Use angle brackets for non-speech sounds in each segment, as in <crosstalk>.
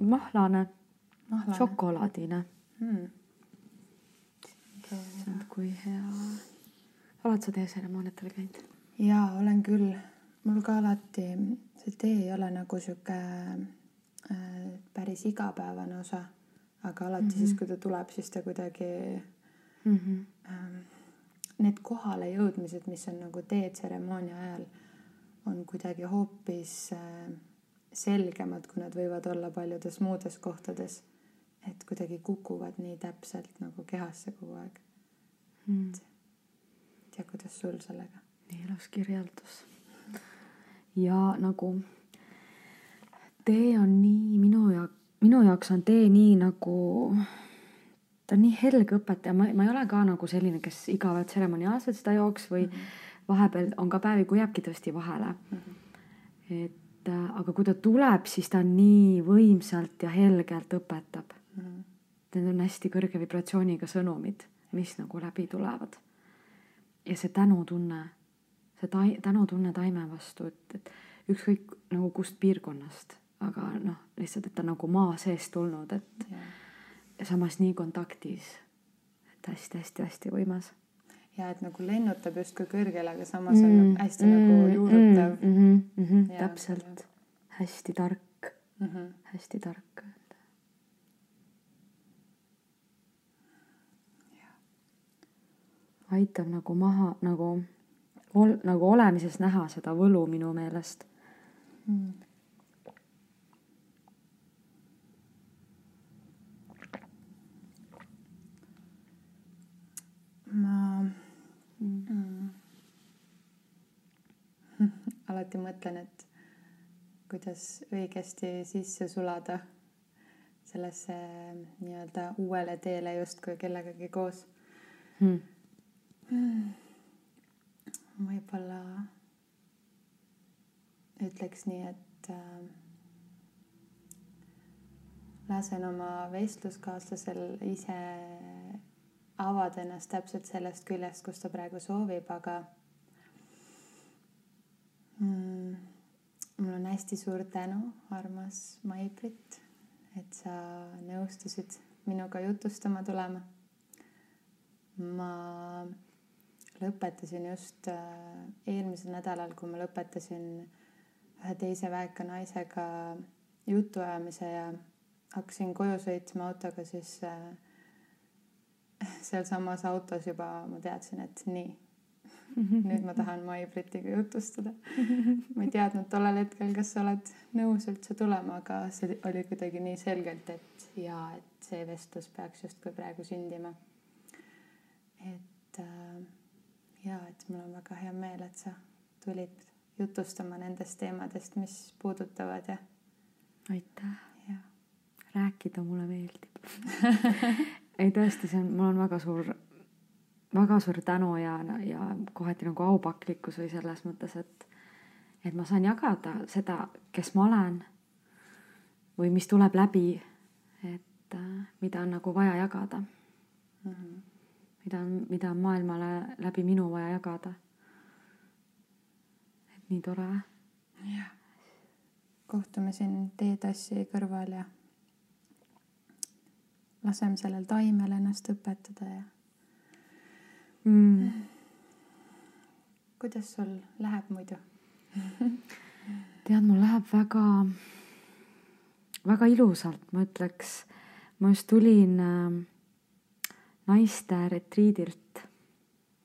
mahlane, mahlane šokolaadine hmm.. issand, kui hea. oled sa teeseremooniatel käinud? jaa, olen küll. mul ka alati see tee ei ole nagu sihuke äh, päris igapäevane osa, aga alati mm -hmm. siis, kui ta tuleb, siis ta kuidagi Mm -hmm. ähm, need kohalejõudmised, mis on nagu teetseremoonia ajal, on kuidagi hoopis äh, selgemad, kui nad võivad olla paljudes muudes kohtades. et kuidagi kukuvad nii täpselt nagu kehasse kogu aeg. Mm. tea, kuidas sul sellega? nii ilus kirjeldus. ja nagu tee on nii minu ja minu jaoks on tee nii nagu ta on nii helge õpetaja, ma, ma ei ole ka nagu selline, kes iga tseremoniaalselt seda jooks või mm -hmm. vahepeal on ka päevi, kui jääbki tõesti vahele mm. -hmm. et äh, aga kui ta tuleb, siis ta nii võimsalt ja helgelt õpetab mm. -hmm. Need on hästi kõrge vibratsiooniga sõnumid, mis nagu läbi tulevad. ja see tänutunne, see tai-, tänutunne taime vastu, et, et ükskõik nagu kust piirkonnast, aga noh, lihtsalt, et ta nagu maa seest tulnud, et Yeah. ja samas nii kontaktis. et hästi-hästi-hästi võimas. Ja et nagu lennutab justkui kõrgele, aga samas on mm, hästi mm, nagu juurutav mm, mm, mm, mm, Jaa, täpselt, hästi tark, mm. -hmm. hästi tark. aitab nagu maha nagu ol, nagu olemises näha seda võlu minu meelest. Mm. Alati mõtlen, et kuidas õigesti sisse sulada sellesse nii-öelda uuele teele justkui kellegagi koos. Hmm. võib-olla ütleks nii, et äh, lasen oma vestluskaaslasel ise avada ennast täpselt sellest küljest, kus ta praegu soovib, aga mul on hästi suur tänu, armas Mai-Brit, et sa nõustusid minuga jutustama tulema. ma lõpetasin just äh, eelmisel nädalal, kui ma lõpetasin ühe teise väeka naisega jutuajamise ja hakkasin koju sõitma autoga, siis äh, <laughs> sealsamas autos juba ma teadsin, et nii, nüüd ma tahan Mai-Britiga jutustada. <laughs> ma ei teadnud tollel hetkel, kas sa oled nõus üldse tulema, aga see oli kuidagi nii selgelt, et jaa, et see vestlus peaks justkui praegu sündima. et äh, jaa, et mul on väga hea meel, et sa tulid jutustama nendest teemadest, mis puudutavad ja, aitäh, ja rääkida mulle meeldib. <laughs> ei tõesti, see on, mul on väga suur, väga suur tänu ja, ja kohati nagu aupaklikkus või selles mõttes, et, et ma saan jagada seda, kes ma olen või mis tuleb läbi, et äh, mida on nagu vaja jagada, mm. -hmm. mida on, mida on maailmale läbi minu vaja jagada. et nii tore. jah, kohtume siin teetassi kõrval ja laseme sellel taimel ennast õpetada ja Mm. kuidas sul läheb muidu? tead, mul läheb väga, väga ilusalt, ma ütleks. ma just tulin äh, naiste retriidilt.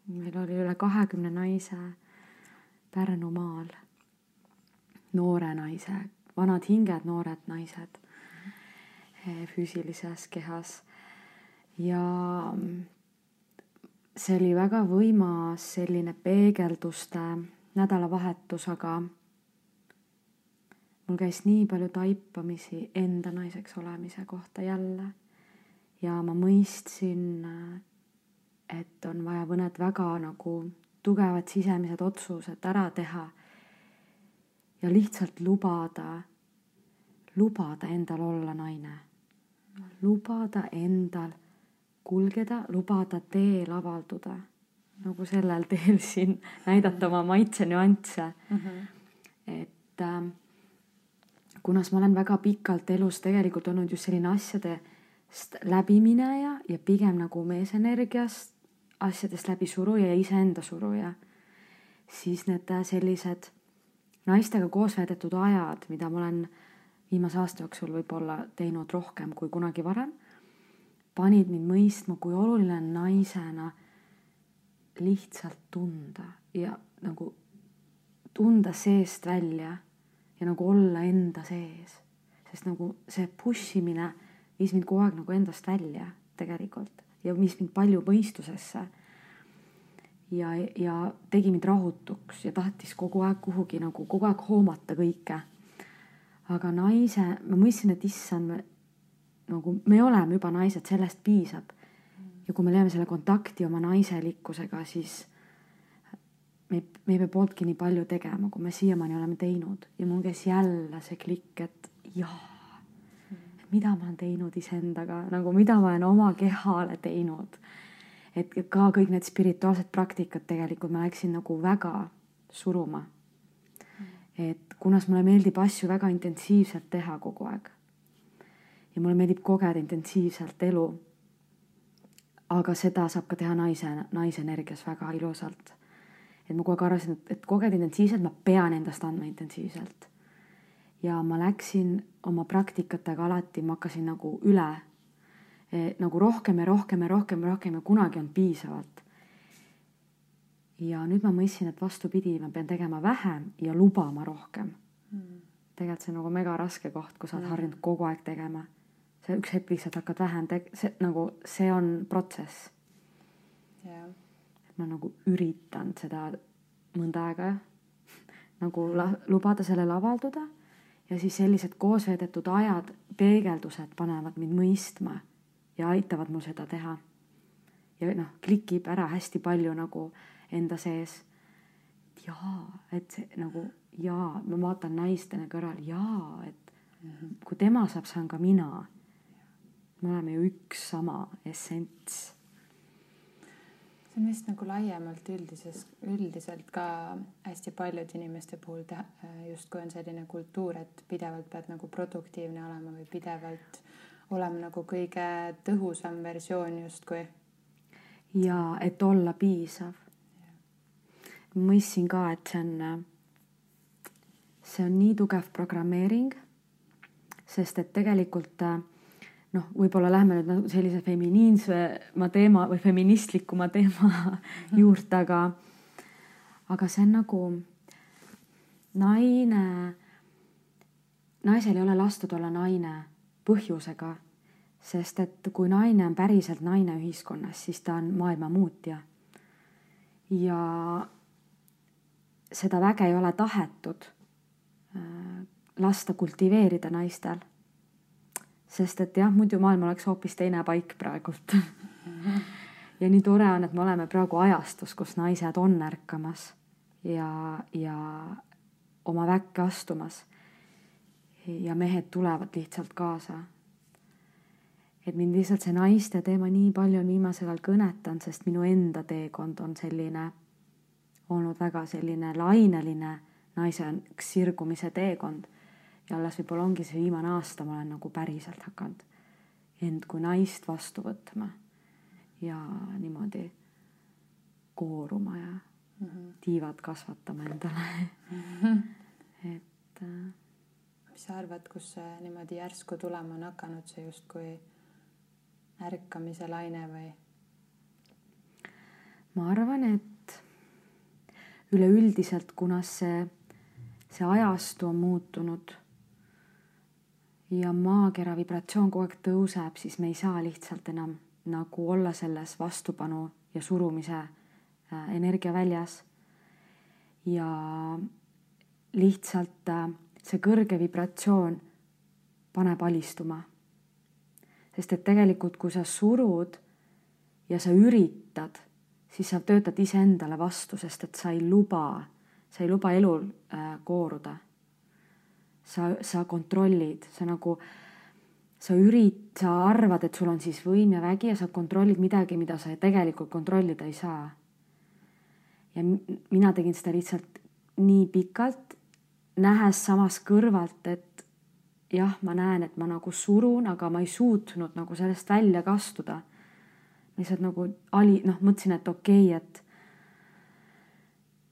meil oli üle kahekümne naise Pärnumaal. noore naise, vanad hinged, noored naised eh, füüsilises kehas. ja see oli väga võimas selline peegelduste nädalavahetus, aga mul käis nii palju taipamisi enda naiseks olemise kohta jälle. Ja ma mõistsin, et on vaja mõned väga nagu tugevad sisemised otsused ära teha ja lihtsalt lubada, lubada endal olla naine, lubada endal kulgeda, lubada teel avalduda, nagu sellel teel <laughs> siin näidata oma maitse nüansse mm. -hmm. et äh, kunas ma olen väga pikalt elus tegelikult olnud just selline asjadest läbimineja ja pigem nagu meesenergiast asjadest läbi suruja ja iseenda suruja, siis need sellised naistega koos veedetud ajad, mida ma olen viimase aasta jooksul võib-olla teinud rohkem kui kunagi varem, panid mind mõistma, kui oluline on naisena lihtsalt tunda ja nagu tunda seest välja ja nagu olla enda sees. sest nagu see push imine viis mind kogu aeg nagu endast välja tegelikult ja viis mind palju mõistusesse. ja, ja tegi mind rahutuks ja tahtis kogu aeg kuhugi nagu kogu aeg hoomata kõike. aga naise, ma mõistsin, et issand, nagu me oleme juba naised, sellest piisab. ja kui me leiame selle kontakti oma naiselikkusega, siis me, me ei pea pooltki nii palju tegema, kui me siiamaani oleme teinud ja mul käis jälle see klikk, et jaa, mida ma olen teinud iseendaga, nagu mida ma olen oma kehale teinud. et ka kõik need spirituaalsed praktikad tegelikult ma läksin nagu väga suruma. et kunas mulle meeldib asju väga intensiivselt teha kogu aeg. Ja mulle meeldib kogeda intensiivselt elu. aga seda saab ka teha naise, naisenergias väga ilusalt et ma kogu aeg arvasin, et, et kogeda intensiivselt, ma pean endast andma intensiivselt. ja ma läksin oma praktikatega alati, ma hakkasin nagu üle eh, nagu rohkem ja rohkem ja rohkem ja rohkem ja kunagi on piisavalt. ja nüüd ma mõistsin, et vastupidi, ma pean tegema vähem ja lubama rohkem mm.. tegelikult see on nagu mega raske koht, kui sa oled mm. harjunud kogu aeg tegema. Sa üks hetk lihtsalt hakkad vähem teg-, see nagu, see on protsess yeah ma nagu üritan seda mõnda aega <laughs> nagu la, lubada sellel avalduda ja siis sellised koos veedetud ajad, peegeldused panevad mind mõistma ja aitavad mul seda teha. ja noh, klikib ära hästi palju nagu enda sees. jaa, et see nagu jaa, ma vaatan naistena kõrval, jaa, et -hmm. kui tema saab, saan ka mina. Me oleme ju üks sama essents see on vist nagu laiemalt üldises, üldiselt ka hästi paljude inimeste puhul teha, justkui on selline kultuur, et pidevalt pead nagu produktiivne olema või pidevalt olema nagu kõige tõhusam versioon justkui. ja et olla piisav. mõistsin ka, et see on, see on nii tugev programmeering, sest et tegelikult äh, noh, võib-olla lähme nüüd nagu sellise feminiinsema teema või feministlikuma teema juurde, aga, aga see on nagu naine, naisel ei ole lastud olla naine põhjusega, sest et kui naine on päriselt naine ühiskonnas, siis ta on maailma muutja. ja seda väge ei ole tahetud äh, lasta kultiveerida naistel sest et jah, muidu maailm oleks hoopis teine paik praegult ja nii tore on, et me oleme praegu ajastus, kus naised on ärkamas ja, ja oma väkke astumas. ja mehed tulevad lihtsalt kaasa. et mind lihtsalt see naiste teema nii palju on viimasel ajal kõnetanud, sest minu enda teekond on selline olnud väga selline laineline naise sirgumise teekond ja alles võib-olla ongi see viimane aasta, ma olen nagu päriselt hakanud end kui naist vastu võtma ja niimoodi kooruma ja mm -hmm. tiivad kasvatama endale. -hmm. <laughs> et äh.... mis sa arvad, kus see niimoodi järsku tulema on hakanud, see justkui ärkamise laine või? ma arvan, et üleüldiselt, kuna see, see ajastu on muutunud ja maakera vibratsioon kogu aeg tõuseb, siis me ei saa lihtsalt enam nagu olla selles vastupanu ja surumise äh, energiaväljas. ja lihtsalt äh, see kõrge vibratsioon paneb alistuma. sest et tegelikult, kui sa surud ja sa üritad, siis sa töötad iseendale vastu, sest et sa ei luba, sa ei luba elul äh, kooruda sa, sa kontrollid, sa nagu, sa ürit-, sa arvad, et sul on siis võim ja vägi ja sa kontrollid midagi, mida sa tegelikult kontrollida ei saa. ja mina tegin seda lihtsalt nii pikalt, nähes samas kõrvalt, et jah, ma näen, et ma nagu surun, aga ma ei suutnud nagu sellest välja ka astuda. lihtsalt nagu ali, noh, mõtlesin, et okei okay,, et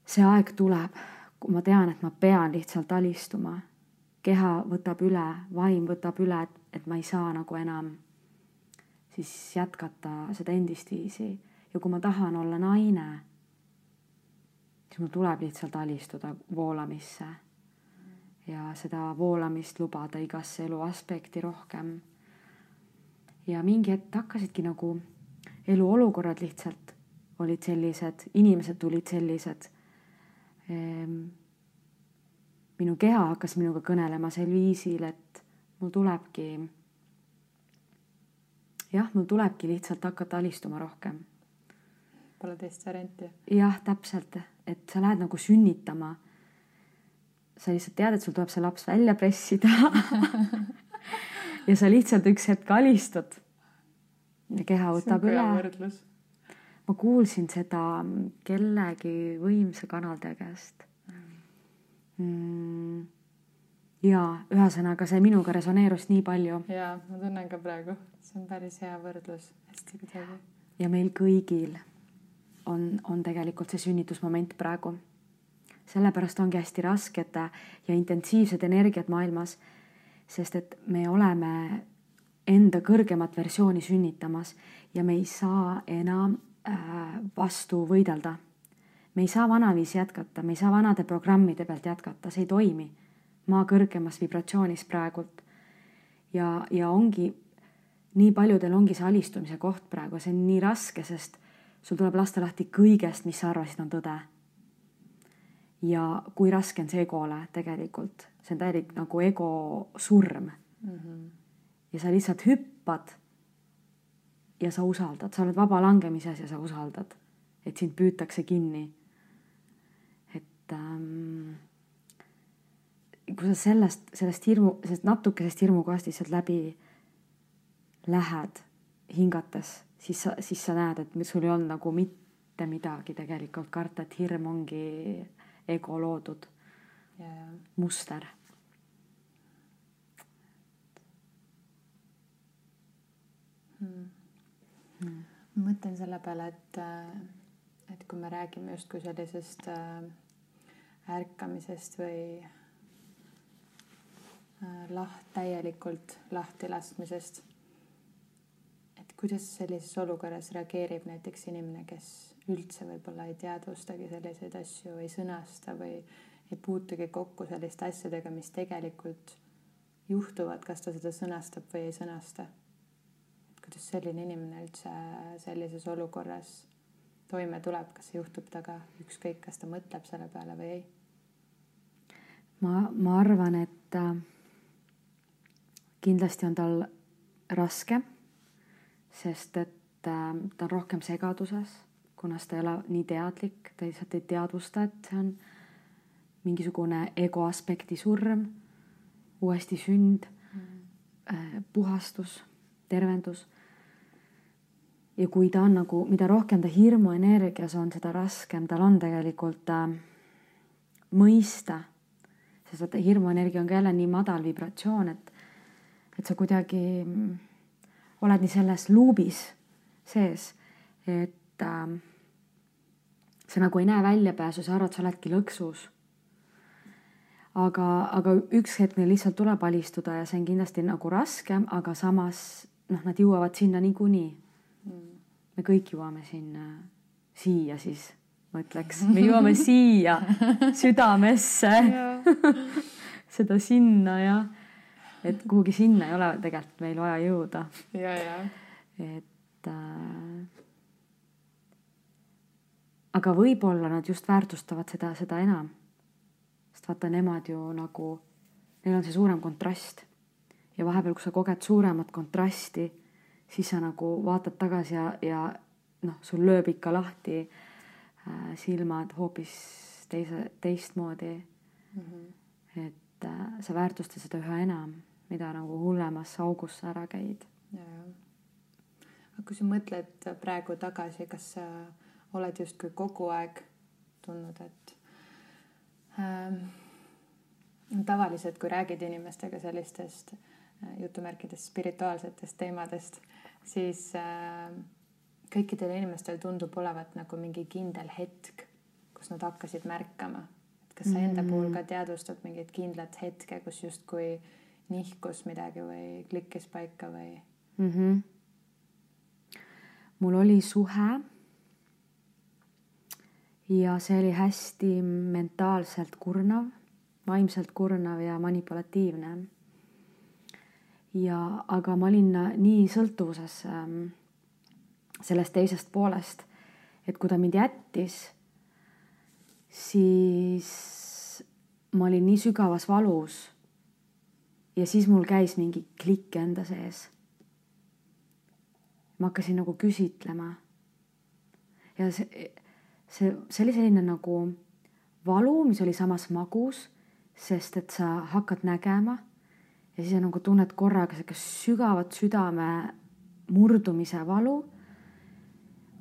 see aeg tuleb, kui ma tean, et ma pean lihtsalt alistuma. Keha võtab üle, vaim võtab üle, et, et ma ei saa nagu enam siis jätkata seda endist viisi ja kui ma tahan olla naine, siis mul tuleb lihtsalt alistuda voolamisse ja seda voolamist lubada igasse elu aspekti rohkem. ja mingi hetk hakkasidki nagu eluolukorrad lihtsalt olid sellised, inimesed tulid sellised ehm,. Minu keha hakkas minuga kõnelema sel viisil, et mul tulebki, jah, mul tulebki lihtsalt hakata alistuma rohkem. Pole teist varianti. jah, täpselt, et sa lähed nagu sünnitama sa lihtsalt tead, et sul tuleb see laps välja pressida <laughs> ja sa lihtsalt üks hetk alistud. ja keha võtab üle. ma kuulsin seda kellegi võimsa kanalde käest mm.. ja ühesõnaga see minuga resoneerus nii palju. ja ma tunnen ka praegu, see on päris hea võrdlus, hästi kuidagi. ja meil kõigil on, on tegelikult see sünnitusmoment praegu sellepärast ongi hästi rasked ja intensiivsed energiat maailmas, sest et me oleme enda kõrgemat versiooni sünnitamas ja me ei saa enam äh, vastu võidelda. Me ei saa vanaviisi jätkata, me ei saa vanade programmide pealt jätkata, see ei toimi. maa kõrgemas vibratsioonis praegult. ja, ja ongi, nii paljudel ongi see alistumise koht praegu, see on nii raske, sest sul tuleb lasta lahti kõigest, mis sa arvasid, on tõde ja kui raske on see egole tegelikult, see on täielik nagu ego surm mm. -hmm. ja sa lihtsalt hüppad. ja sa usaldad, sa oled vaba langemises ja sa usaldad, et sind püütakse kinni. Et ähm, kui sa sellest, sellest hirmu, sellest natukesest hirmukohast lihtsalt läbi lähed hingates, siis sa, siis sa näed, et sul ei olnud nagu mitte midagi tegelikult karta, et hirm ongi ego loodud yeah. muster hmm.. Hmm. ma mõtlen selle peale, et, et kui me räägime justkui sellisest äh, ärkamisest või äh, laht, täielikult lahti laskmisest. et kuidas sellises olukorras reageerib näiteks inimene, kes üldse võib-olla ei teadvustagi selliseid asju, ei sõnasta või ei puutugi kokku selliste asjadega, mis tegelikult juhtuvad, kas ta seda sõnastab või ei sõnasta. kuidas selline inimene üldse sellises olukorras toime tuleb, kas see juhtub temaga ükskõik, kas ta mõtleb selle peale või ei? Ma, ma arvan, et äh, kindlasti on tal raske, sest et äh, ta on rohkem segaduses kuna ta ei ole nii teadlik, ta lihtsalt ei teadvusta, et see on mingisugune ego aspekti surm, uuesti sünd mm., puhastus, tervendus. ja kui ta on nagu, mida rohkem ta hirmuenergias on, seda raskem tal on tegelikult äh, mõista, sest vaata hirmuenergia on ka jälle nii madal vibratsioon, et, et sa kuidagi mm, oled nii selles luubis sees, et äh, sa nagu ei näe väljapääsu, sa arvad, sa oledki lõksus. aga, aga üks hetk neil lihtsalt tuleb alistuda ja see on kindlasti nagu raskem, aga samas noh, nad jõuavad sinna niikuinii. Mm.. me kõik jõuame sinna, siia siis, ma ütleks, <laughs> me jõuame siia südamesse <laughs> seda sinna ja et kuhugi sinna ei ole tegelikult meil vaja jõuda. et äh, aga võib-olla nad just väärtustavad seda, seda enam. sest vaata, nemad ju nagu, neil on see suurem kontrast. ja vahepeal, kui sa koged suuremat kontrasti, siis sa nagu vaatad tagasi ja, ja noh, sul lööb ikka lahti äh, silmad hoopis teise, teistmoodi mm. -hmm. et äh, sa väärtustad seda üha enam, mida nagu hullemasse augusse ära käid. aga kui sa mõtled praegu tagasi, kas sa äh oled justkui kogu aeg tundnud, et ähm, tavaliselt, kui räägid inimestega sellistest äh, jutumärkides spirituaalsetest teemadest, siis äh, kõikidel inimestel tundub olevat nagu mingi kindel hetk, kus nad hakkasid märkama. et kas sa enda mm -hmm. puhul ka teadvustad mingit kindlat hetke, kus justkui nihkus midagi või klikkis paika või mm? -hmm. mul oli suhe ja see oli hästi mentaalselt kurnav, vaimselt kurnav ja manipulatiivne. ja, aga ma olin nii sõltuvuses ähm, sellest teisest poolest, et kui ta mind jättis, siis ma olin nii sügavas valus. ja siis mul käis mingi klikk enda sees. ma hakkasin nagu küsitlema. ja see see, see oli selline nagu valu, mis oli samas magus, sest et sa hakkad nägema ja siis on nagu tunned korraga siukest sügavat südame murdumise valu.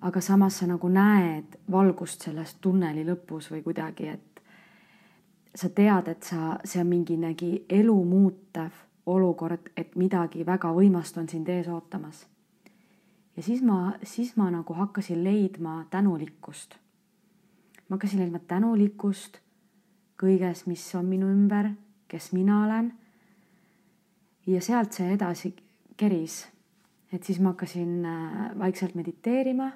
Aga samas sa nagu näed valgust selles tunneli lõpus või kuidagi, et sa tead, et sa, see on minginegi elu muutev olukord, et midagi väga võimast on sind ees ootamas. ja siis ma, siis ma nagu hakkasin leidma tänulikkust ma hakkasin leidma tänulikkust kõiges, mis on minu ümber, kes mina olen. ja sealt see edasi keris. et siis ma hakkasin äh, vaikselt mediteerima.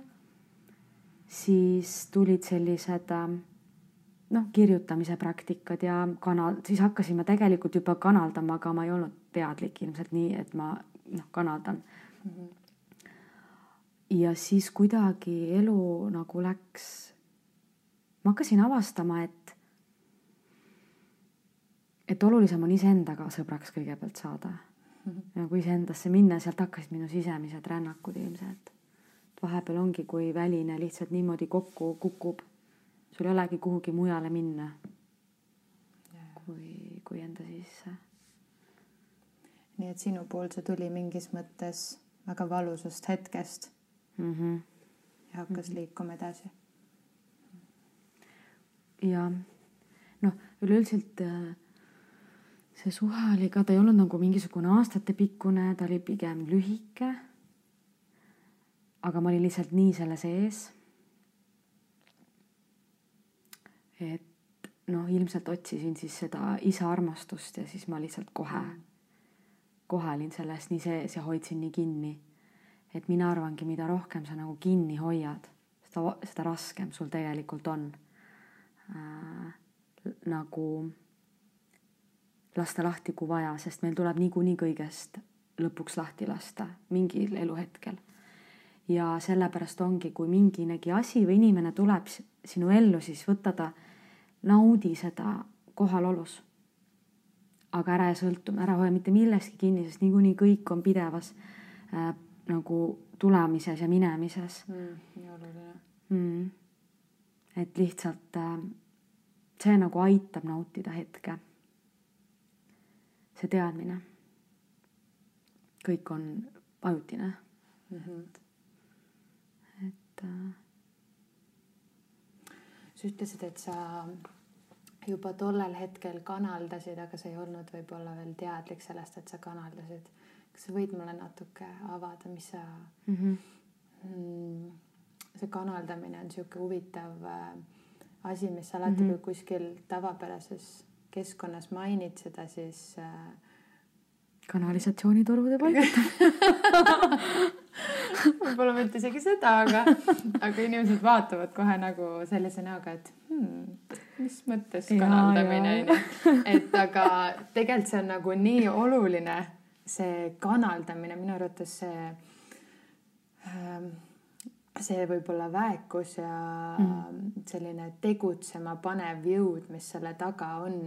Siis tulid sellised äh, noh, kirjutamise praktikad ja kanal, siis hakkasin ma tegelikult juba kanaldama, aga ma ei olnud teadlik ilmselt nii, et ma noh, kanaldan mm. -hmm. ja siis kuidagi elu nagu läks ma hakkasin avastama, et, et olulisem on iseendaga sõbraks kõigepealt saada mm. -hmm. kui iseendasse minna, sealt hakkasid minu sisemised rännakud ilmselt. Vahepeal ongi, kui väline lihtsalt niimoodi kokku kukub, sul ei olegi kuhugi mujale minna kui, kui enda sisse. nii et sinu pool see tuli mingis mõttes väga valusast hetkest mm. -hmm. ja hakkas mm -hmm. liikuma edasi ja noh, üleüldiselt äh, see suhe oli ka, ta ei olnud nagu mingisugune aastatepikkune, ta oli pigem lühike. Aga ma olin lihtsalt nii selle sees. et noh, ilmselt otsisin siis seda isa armastust ja siis ma lihtsalt kohe, kohe olin selles nii sees ja hoidsin nii kinni. et mina arvangi, mida rohkem sa nagu kinni hoiad, seda, seda raskem sul tegelikult on äh, nagu lasta lahti, kui vaja, sest meil tuleb niikuinii kõigest lõpuks lahti lasta mingil eluhetkel. Ja sellepärast ongi, kui minginegi asi või inimene tuleb sinu ellu, siis võta ta, naudi seda kohalolus. aga ära sõltu, ära hoia mitte millestki kinni, sest niikuinii kõik on pidevas äh, nagu tulemises ja minemises mm,. nii oluline mm.. et lihtsalt äh, see nagu aitab nautida hetke. see teadmine. kõik on ajutine mm. -hmm. Et sa ütlesid, et sa juba tollel hetkel kanaldasid, aga sa ei olnud võib-olla veel teadlik sellest, et sa kanaldasid. kas sa võid mulle natuke avada, mis sa mm, -hmm. mm, see kanaldamine on niisugune huvitav äh, asi, mis alati mm, -hmm. kui kuskil tavapärases keskkonnas mainid seda, siis äh, kanalisatsioonitorude paigutamine <laughs> võib-olla mitte isegi seda, aga, aga inimesed vaatavad kohe nagu sellise näoga, et hmm, mis mõttes kanaldamine onju. et aga tegelikult see on nagu nii oluline, see kanaldamine minu arvates see ähm, see võib-olla väekus ja mm. selline tegutsema panev jõud, mis selle taga on.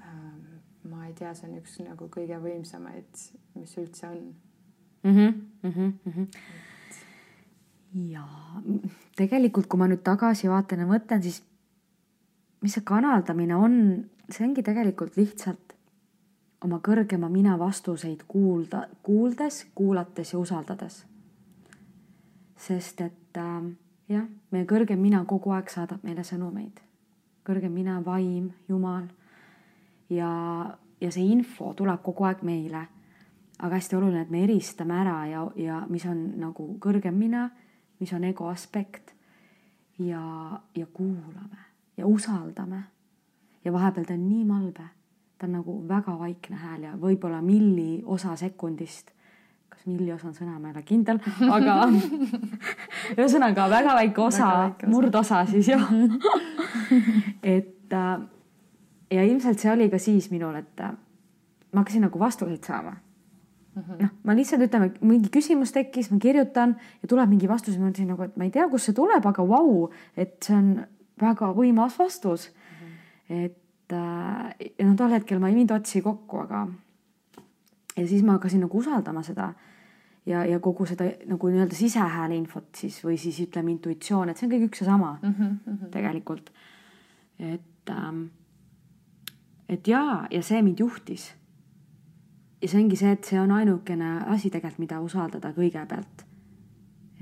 Ähm, ma ei tea, see on üks nagu kõige võimsamaid, mis üldse on mm. -hmm, mm -hmm. ja tegelikult, kui ma nüüd tagasi vaatan ja mõtlen, siis mis see kanaldamine on, see ongi tegelikult lihtsalt oma kõrgema mina vastuseid kuulda, kuuldes, kuulates ja usaldades sest et äh, jah, meie kõrgem mina kogu aeg saadab meile sõnumeid. kõrgem mina, vaim, Jumal. Ja, ja see info tuleb kogu aeg meile. aga hästi oluline, et me eristame ära ja, ja mis on nagu kõrgem mina, mis on ego aspekt ja, ja kuulame ja usaldame. ja vahepeal ta on nii malbe, ta on nagu väga vaikne hääl ja võib-olla milli osa sekundist kas miljoos on sõna, ma ei ole kindel, aga <laughs> ühesõnaga väga väike osa, murdosa siis jah <laughs> et äh, ja ilmselt see oli ka siis minul, et äh, ma hakkasin nagu vastuseid saama -hmm.. noh, ma lihtsalt ütleme, mingi küsimus tekkis, ma kirjutan ja tuleb mingi vastus ma mõtlesin nagu, et ma ei tea, kust see tuleb, aga vau wow,, et see on väga võimas vastus mm. -hmm. et äh, ja noh, tol hetkel ma ei viinud otsi kokku, aga ja siis ma hakkasin nagu usaldama seda ja, ja kogu seda nagu nii-öelda sisehääle infot siis või siis ütleme intuitsioon, et see on kõik üks ja sama mm -hmm. tegelikult. et ähm,, et jaa, ja see mind juhtis. ja see ongi see, et see on ainukene asi tegelikult, mida usaldada kõigepealt.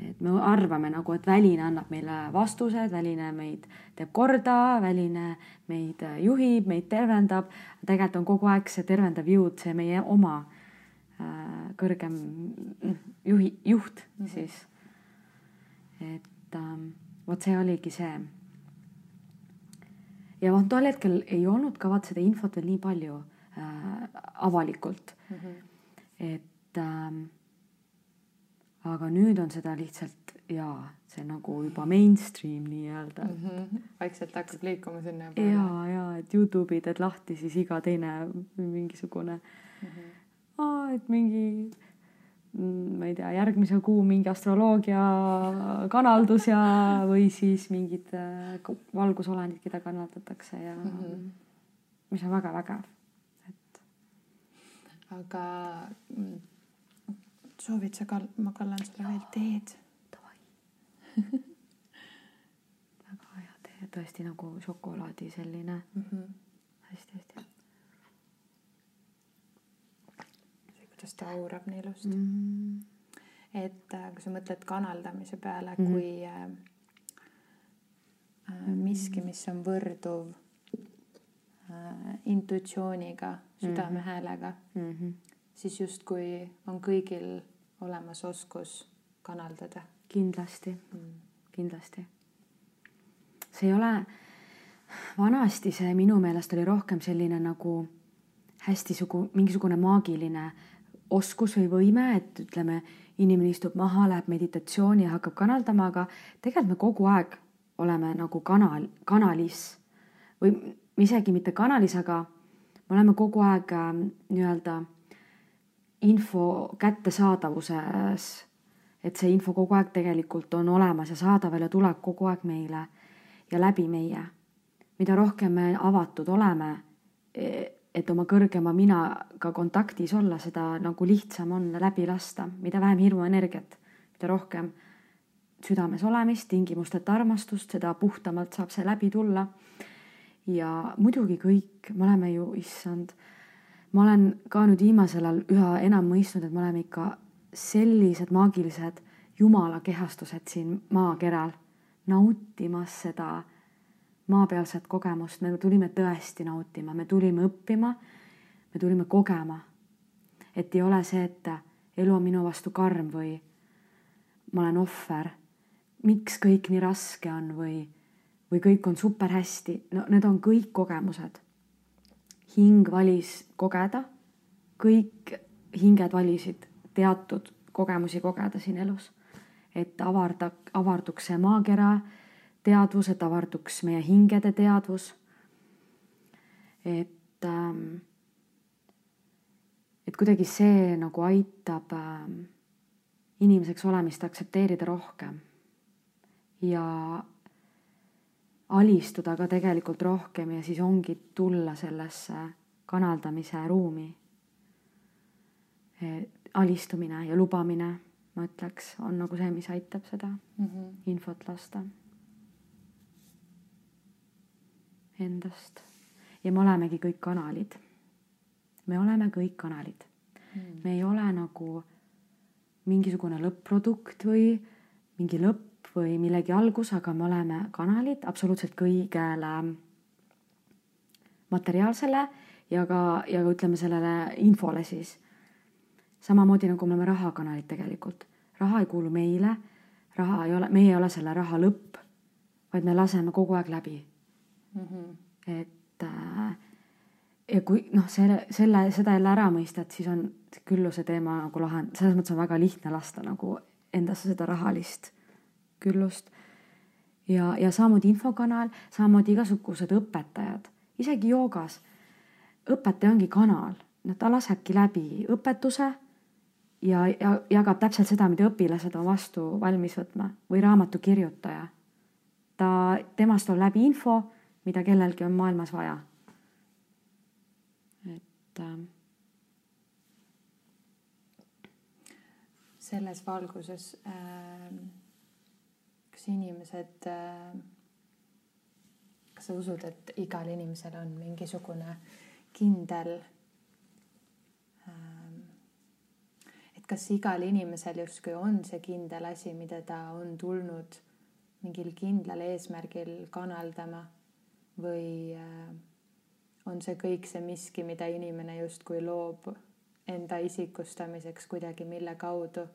et me arvame nagu, et väline annab meile vastused, väline meid teeb korda, väline meid juhib, meid tervendab. tegelikult on kogu aeg see tervendav jõud, see meie oma Äh, kõrgem juhi, juht mm -hmm. siis. et ähm, vot see oligi see. Ja vot tol hetkel ei olnud ka vaat seda infot veel nii palju äh, avalikult mm. -hmm. et ähm, aga nüüd on seda lihtsalt jaa, see nagu juba mainstream nii-öelda mm. -hmm. vaikselt hakkab liikuma sinna. ja, ja et Youtube'i teed lahti, siis iga teine mingisugune mm. -hmm et mingi ma ei tea, järgmise kuu mingi astroloogia kanaldus ja, või siis mingid äh, valgusolendid, keda kanaldatakse ja mm -hmm. mis on väga vägev, et. aga mm, soovid sa kal-, ma kallan sulle veel teed. <laughs> väga hea tee, tõesti nagu šokolaadi selline mm -hmm. hästi-hästi hea kuidas ta aurab nii ilusti mm. -hmm. et äh, kui sa mõtled kanaldamise peale mm -hmm. kui äh, äh, miski, mis on võrduv äh, intuitsiooniga, südamehäälega mm, -hmm. siis justkui on kõigil olemas oskus kanaldada. kindlasti mm., kindlasti. see ei ole, vanasti see minu meelest oli rohkem selline nagu hästi sugu, mingisugune maagiline oskus või võime, et ütleme, inimene istub maha, läheb meditatsiooni ja hakkab kanaldama, aga tegelikult me kogu aeg oleme nagu kanal, kanalis või isegi mitte kanalis, aga me oleme kogu aeg äh, nii-öelda info kättesaadavuses. et see info kogu aeg tegelikult on olemas ja saadaval ja tuleb kogu aeg meile ja läbi meie. mida rohkem me avatud oleme e et oma kõrgema minaga kontaktis olla, seda nagu lihtsam on läbi lasta, mida vähem hirmuenergiat, mida rohkem südames olemist, tingimusteta armastust, seda puhtamalt saab see läbi tulla. ja muidugi kõik, me oleme ju, issand, ma olen ka nüüd viimasel ajal üha enam mõistnud, et me oleme ikka sellised maagilised jumala kehastused siin maakeral, nautimas seda maapealset kogemust, me tulime tõesti nautima, me tulime õppima, me tulime kogema. et ei ole see, et elu on minu vastu karm või ma olen ohver, miks kõik nii raske on või, või kõik on super hästi, no need on kõik kogemused. hing valis kogeda, kõik hinged valisid teatud kogemusi kogeda siin elus, et avarda, avarduks see maakera teadvus, et avarduks meie hingede teadvus. et ähm,, et kuidagi see nagu aitab ähm, inimeseks olemist aktsepteerida rohkem ja alistuda ka tegelikult rohkem ja siis ongi tulla sellesse kanaldamise ruumi. alistumine ja lubamine, ma ütleks, on nagu see, mis aitab seda mm -hmm. infot lasta endast ja me olemegi kõik kanalid. me oleme kõik kanalid mm.. me ei ole nagu mingisugune lõpp-produkt või mingi lõpp või millegi algus, aga me oleme kanalid absoluutselt kõigele materiaalsele ja ka, ja ka ütleme sellele infole siis. samamoodi nagu me oleme rahakanalid tegelikult. raha ei kuulu meile, raha ei ole, meie ei ole selle raha lõpp, vaid me laseme kogu aeg läbi mm. -hmm. et äh, ja kui noh, selle, selle, seda jälle ära mõistad, siis on külluse teema nagu lahend-, selles mõttes on väga lihtne lasta nagu endasse seda rahalist küllust. ja, ja samamoodi infokanal, samamoodi igasugused õpetajad, isegi joogas. õpetaja ongi kanal, no ta lasebki läbi õpetuse ja, ja jagab täpselt seda, mida õpilased on vastu valmis võtma või raamatukirjutaja. ta, temast tuleb läbi info, mida kellelgi on maailmas vaja. et äh, selles valguses äh, kas inimesed äh,, kas sa usud, et igal inimesel on mingisugune kindel äh,, et kas igal inimesel justkui on see kindel asi, mida ta on tulnud mingil kindlal eesmärgil kanaldama või äh, on see kõik see miski, mida inimene justkui loob enda isikustamiseks kuidagi, mille kaudu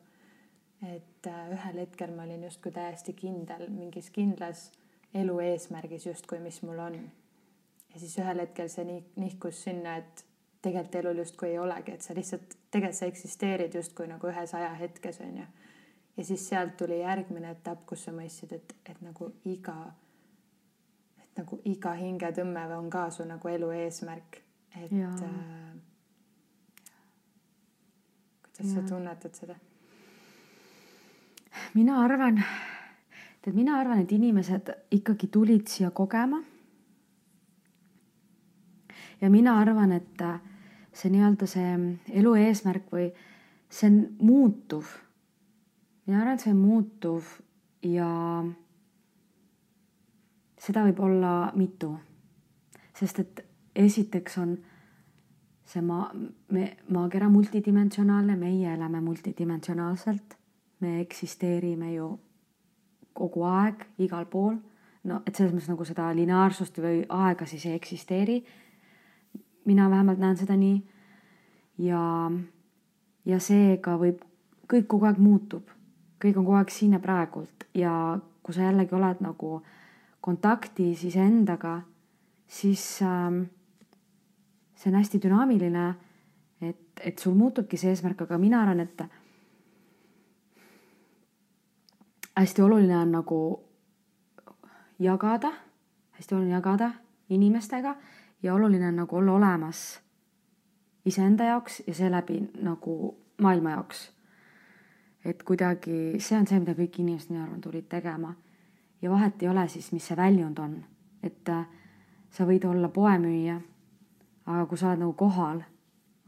et äh, ühel hetkel ma olin justkui täiesti kindel mingis kindlas elu eesmärgis justkui, mis mul on. ja siis ühel hetkel see nii nihkus sinna, et tegelikult elul justkui ei olegi, et sa lihtsalt, tegelikult sa eksisteerid justkui nagu ühes ajahetkes onju. ja siis sealt tuli järgmine etapp, kus sa mõistsid, et, et nagu iga, nagu iga hingetõmme on ka su nagu elu eesmärk, et. Äh, kuidas ja. sa tunnetad seda? mina arvan, tead, mina arvan, et inimesed ikkagi tulid siia kogema. ja mina arvan, et see nii-öelda see elu eesmärk või see on muutuv. mina arvan, et see on muutuv ja seda võib olla mitu, sest et esiteks on see maa, me, maakera multidimensionaalne, meie elame multidimensionaalselt me eksisteerime ju kogu aeg igal pool. no et selles mõttes nagu seda lineaarsust või aega siis ei eksisteeri. mina vähemalt näen seda nii. ja, ja seega võib, kõik kogu aeg muutub, kõik on kogu aeg siin ja praegult ja kui sa jällegi oled nagu kontaktis iseendaga, siis ähm, see on hästi dünaamiline. et, et sul muutubki see eesmärk, aga mina arvan, et hästi oluline on nagu jagada, hästi oluline jagada inimestega ja oluline on nagu olla olemas iseenda jaoks ja seeläbi nagu maailma jaoks. et kuidagi see on see, mida kõik inimesed minu arvan tulid tegema. Ja vahet ei ole siis, mis see väljund on, et äh, sa võid olla poemüüja, aga kui sa oled nagu kohal,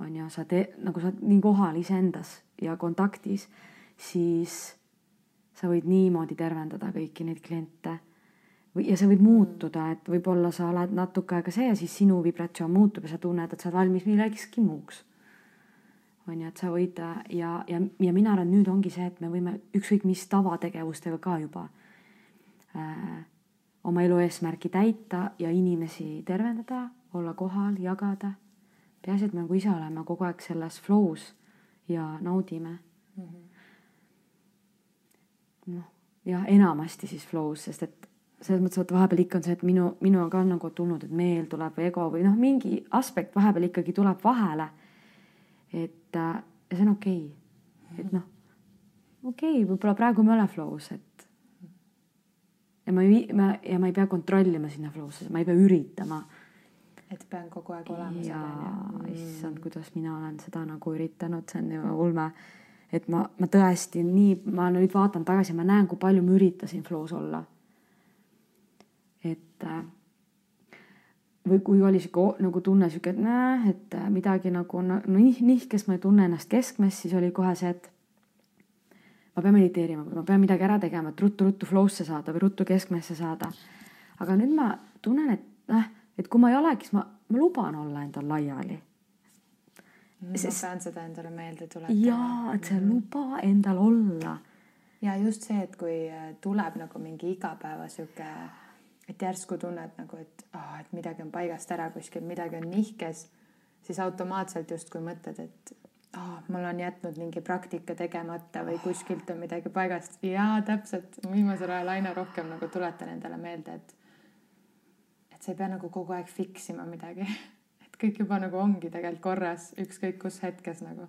on ju, sa teed nagu sa oled nii kohal iseendas ja kontaktis, siis sa võid niimoodi tervendada kõiki neid kliente. või, ja see võib muutuda, et võib-olla sa oled natuke aega see ja siis sinu vibratsioon muutub ja sa tunned, et sa oled valmis millekski muuks. on ju, et sa võid ja, ja, ja mina arvan, nüüd ongi see, et me võime ükskõik mis tavategevustega ka juba äh, oma elu eesmärki täita ja inimesi tervendada, olla kohal, jagada. peaasi, et me nagu ise oleme kogu aeg selles flow's ja naudime mm. -hmm noh, jah, enamasti siis flow's, sest et selles mõttes, et vahepeal ikka on see, et minu, minu on ka nagu tulnud, et meel tuleb või ego või noh, mingi aspekt vahepeal ikkagi tuleb vahele. et äh, ja see on okei okay., et noh, okei okay,, võib-olla praegu ma ei ole flow's, et ja ma ei, ma ja ma ei pea kontrollima sinna flow'sse, ma ei pea üritama. et pean kogu aeg olema. jaa, issand, kuidas mina olen seda nagu üritanud, see on ju ulme et ma, ma tõesti nii, ma nüüd vaatan tagasi, ma näen, kui palju ma üritasin flow's olla. et äh, või kui oli sihuke nagu tunne sihuke, et näe, et äh, midagi nagu no, nihkes, ma ei tunne ennast keskmes, siis oli kohe see, et ma pean mediteerima, ma pean midagi ära tegema, et ruttu-ruttu flow'sse saada või ruttu keskmesse saada. aga nüüd ma tunnen, et noh, et kui ma ei olegi, siis ma, ma luban olla endal laiali ma Sest... pean seda endale meelde tuletama. jaa, et sa mm. luba endal olla. ja just see, et kui äh, tuleb nagu mingi igapäeva sihuke, et järsku tunned nagu, et oh,, et midagi on paigast ära kuskil, midagi on nihkes. siis automaatselt justkui mõtled, et oh, mul on jätnud mingi praktika tegemata või kuskilt on midagi paigast ja täpselt viimasel ajal aina rohkem nagu tuletan endale meelde, et et sa ei pea nagu kogu aeg fix ima midagi, <laughs> et kõik juba nagu ongi tegelikult korras, ükskõik kus hetkes nagu.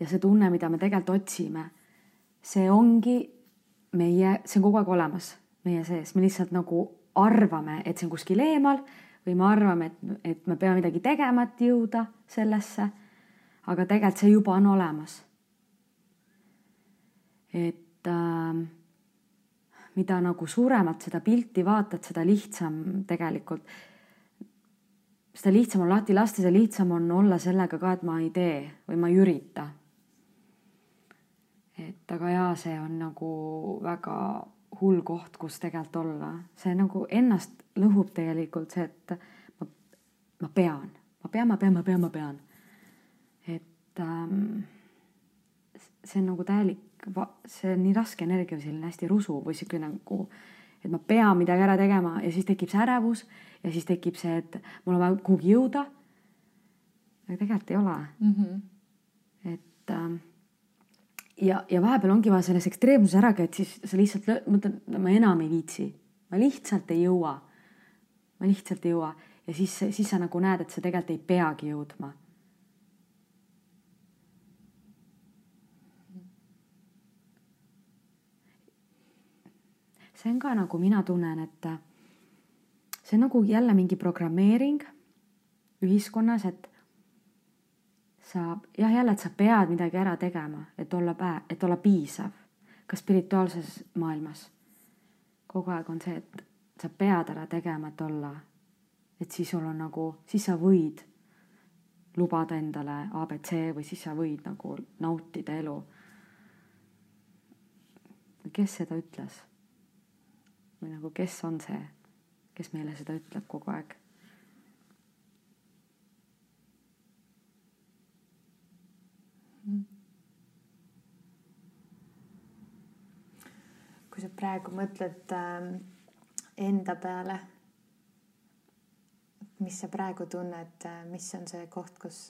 ja see tunne, mida me tegelikult otsime, see ongi meie, see on kogu aeg olemas meie sees, me lihtsalt nagu arvame, et see on kuskil eemal või me arvame, et, et me peame midagi tegema, et jõuda sellesse. Aga tegelikult see juba on olemas. et äh, mida nagu suuremalt seda pilti vaatad, seda lihtsam tegelikult, seda lihtsam on lahti lasta, seda lihtsam on olla sellega ka, et ma ei tee või ma ei ürita. et aga jaa, see on nagu väga hull koht, kus tegelikult olla, see nagu ennast lõhub tegelikult see, et ma, ma pean, ma pean, ma pean, ma pean, ma pean. Et ähm, see on nagu täielik, see on nii raske energia, selline hästi rusuv või sihuke nagu, et ma pean midagi ära tegema ja siis tekib see ärevus ja siis tekib see, et mul on vaja kuhugi jõuda. aga tegelikult ei ole mm. -hmm. et ähm, ja, ja vahepeal ongi vaja selles ekstreemsuses ära käia, et siis sa lihtsalt mõtled, ma enam ei viitsi, ma lihtsalt ei jõua. ma lihtsalt ei jõua ja siis, siis sa nagu näed, et sa tegelikult ei peagi jõudma. See on ka nagu mina tunnen, et see on nagu jälle mingi programmeering ühiskonnas, et sa jah, jälle, et sa pead midagi ära tegema, et olla pää-, et olla piisav. ka spirituaalses maailmas kogu aeg on see, et sa pead ära tegema, et olla. et siis sul on nagu, siis sa võid lubada endale abc või siis sa võid nagu nautida elu. kes seda ütles? Või nagu, kes on see, kes meile seda ütleb kogu aeg? Kui sa praegu mõtled äh, enda peale, mis sa praegu tunned, äh, mis on see koht, kus,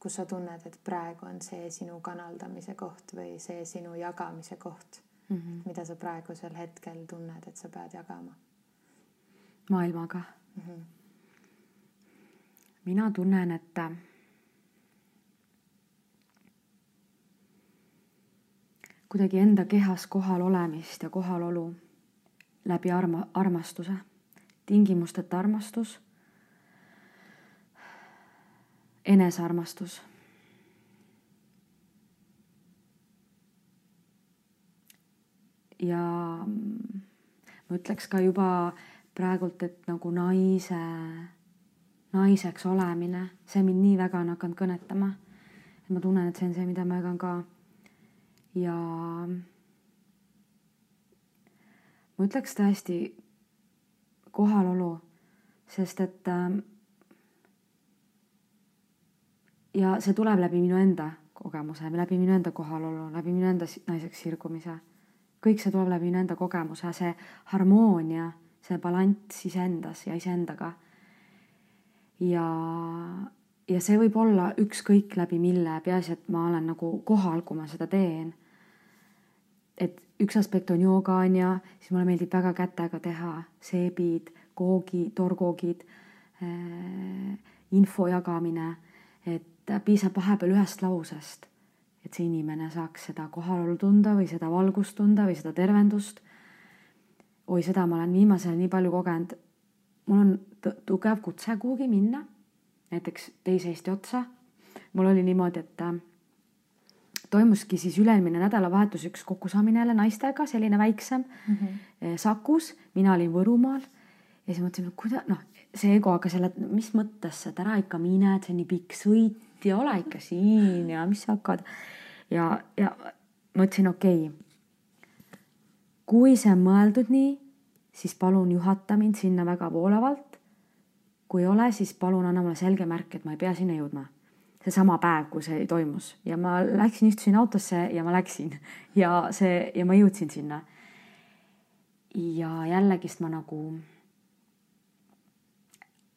kus sa tunned, et praegu on see sinu kanaldamise koht või see sinu jagamise koht mm, -hmm. mida sa praegusel hetkel tunned, et sa pead jagama? maailmaga mm. -hmm. mina tunnen, et kuidagi enda kehas kohal olemist ja kohalolu läbi arma, armastuse, tingimusteta armastus, enesearmastus. Ja ma ütleks ka juba praegult, et nagu naise, naiseks olemine, see mind nii väga on hakanud kõnetama. et ma tunnen, et see on see, mida ma jagan ka ja ma ütleks tõesti kohalolu, sest et ähm, ja see tuleb läbi minu enda kogemuse, läbi minu enda kohalolu, läbi minu enda naiseks sirgumise. Kõik see tuleb läbi minu enda kogemuse, see harmoonia, see balanss iseendas ja iseendaga. ja, ja see võib olla ükskõik läbi mille, peaasi, et ma olen nagu kohal, kui ma seda teen. Et üks aspekt on jooga on ju, siis mulle meeldib väga kätega teha seebid, koogi, torkoogid äh,, info jagamine, et piisab vahepeal ühest lausest, et see inimene saaks seda kohalolu tunda või seda valgust tunda või seda tervendust. oi, seda ma olen viimasel nii palju kogenud. mul on tugev kutse kuhugi minna, näiteks teise Eesti otsa. mul oli niimoodi, et toimuski siis üle-eelmine nädalavahetus üks kokkusaamine jälle naistega, selline väiksem mm -hmm. Sakus, mina olin Võrumaal ja siis mõtlesin, et kuida-, noh, see ego jälle, et mis mõttes, et ära ikka mine, et see on nii pikk sõit ja ole ikka siin ja mis sa hakkad. ja, ja mõtlesin, okei okay,. kui see on mõeldud nii, siis palun juhata mind sinna väga voolavalt. kui ei ole, siis palun anna mulle selge märk, et ma ei pea sinna jõudma seesama päev, kui see toimus ja ma läksin, istusin autosse ja ma läksin ja see ja ma jõudsin sinna. ja jällegist ma nagu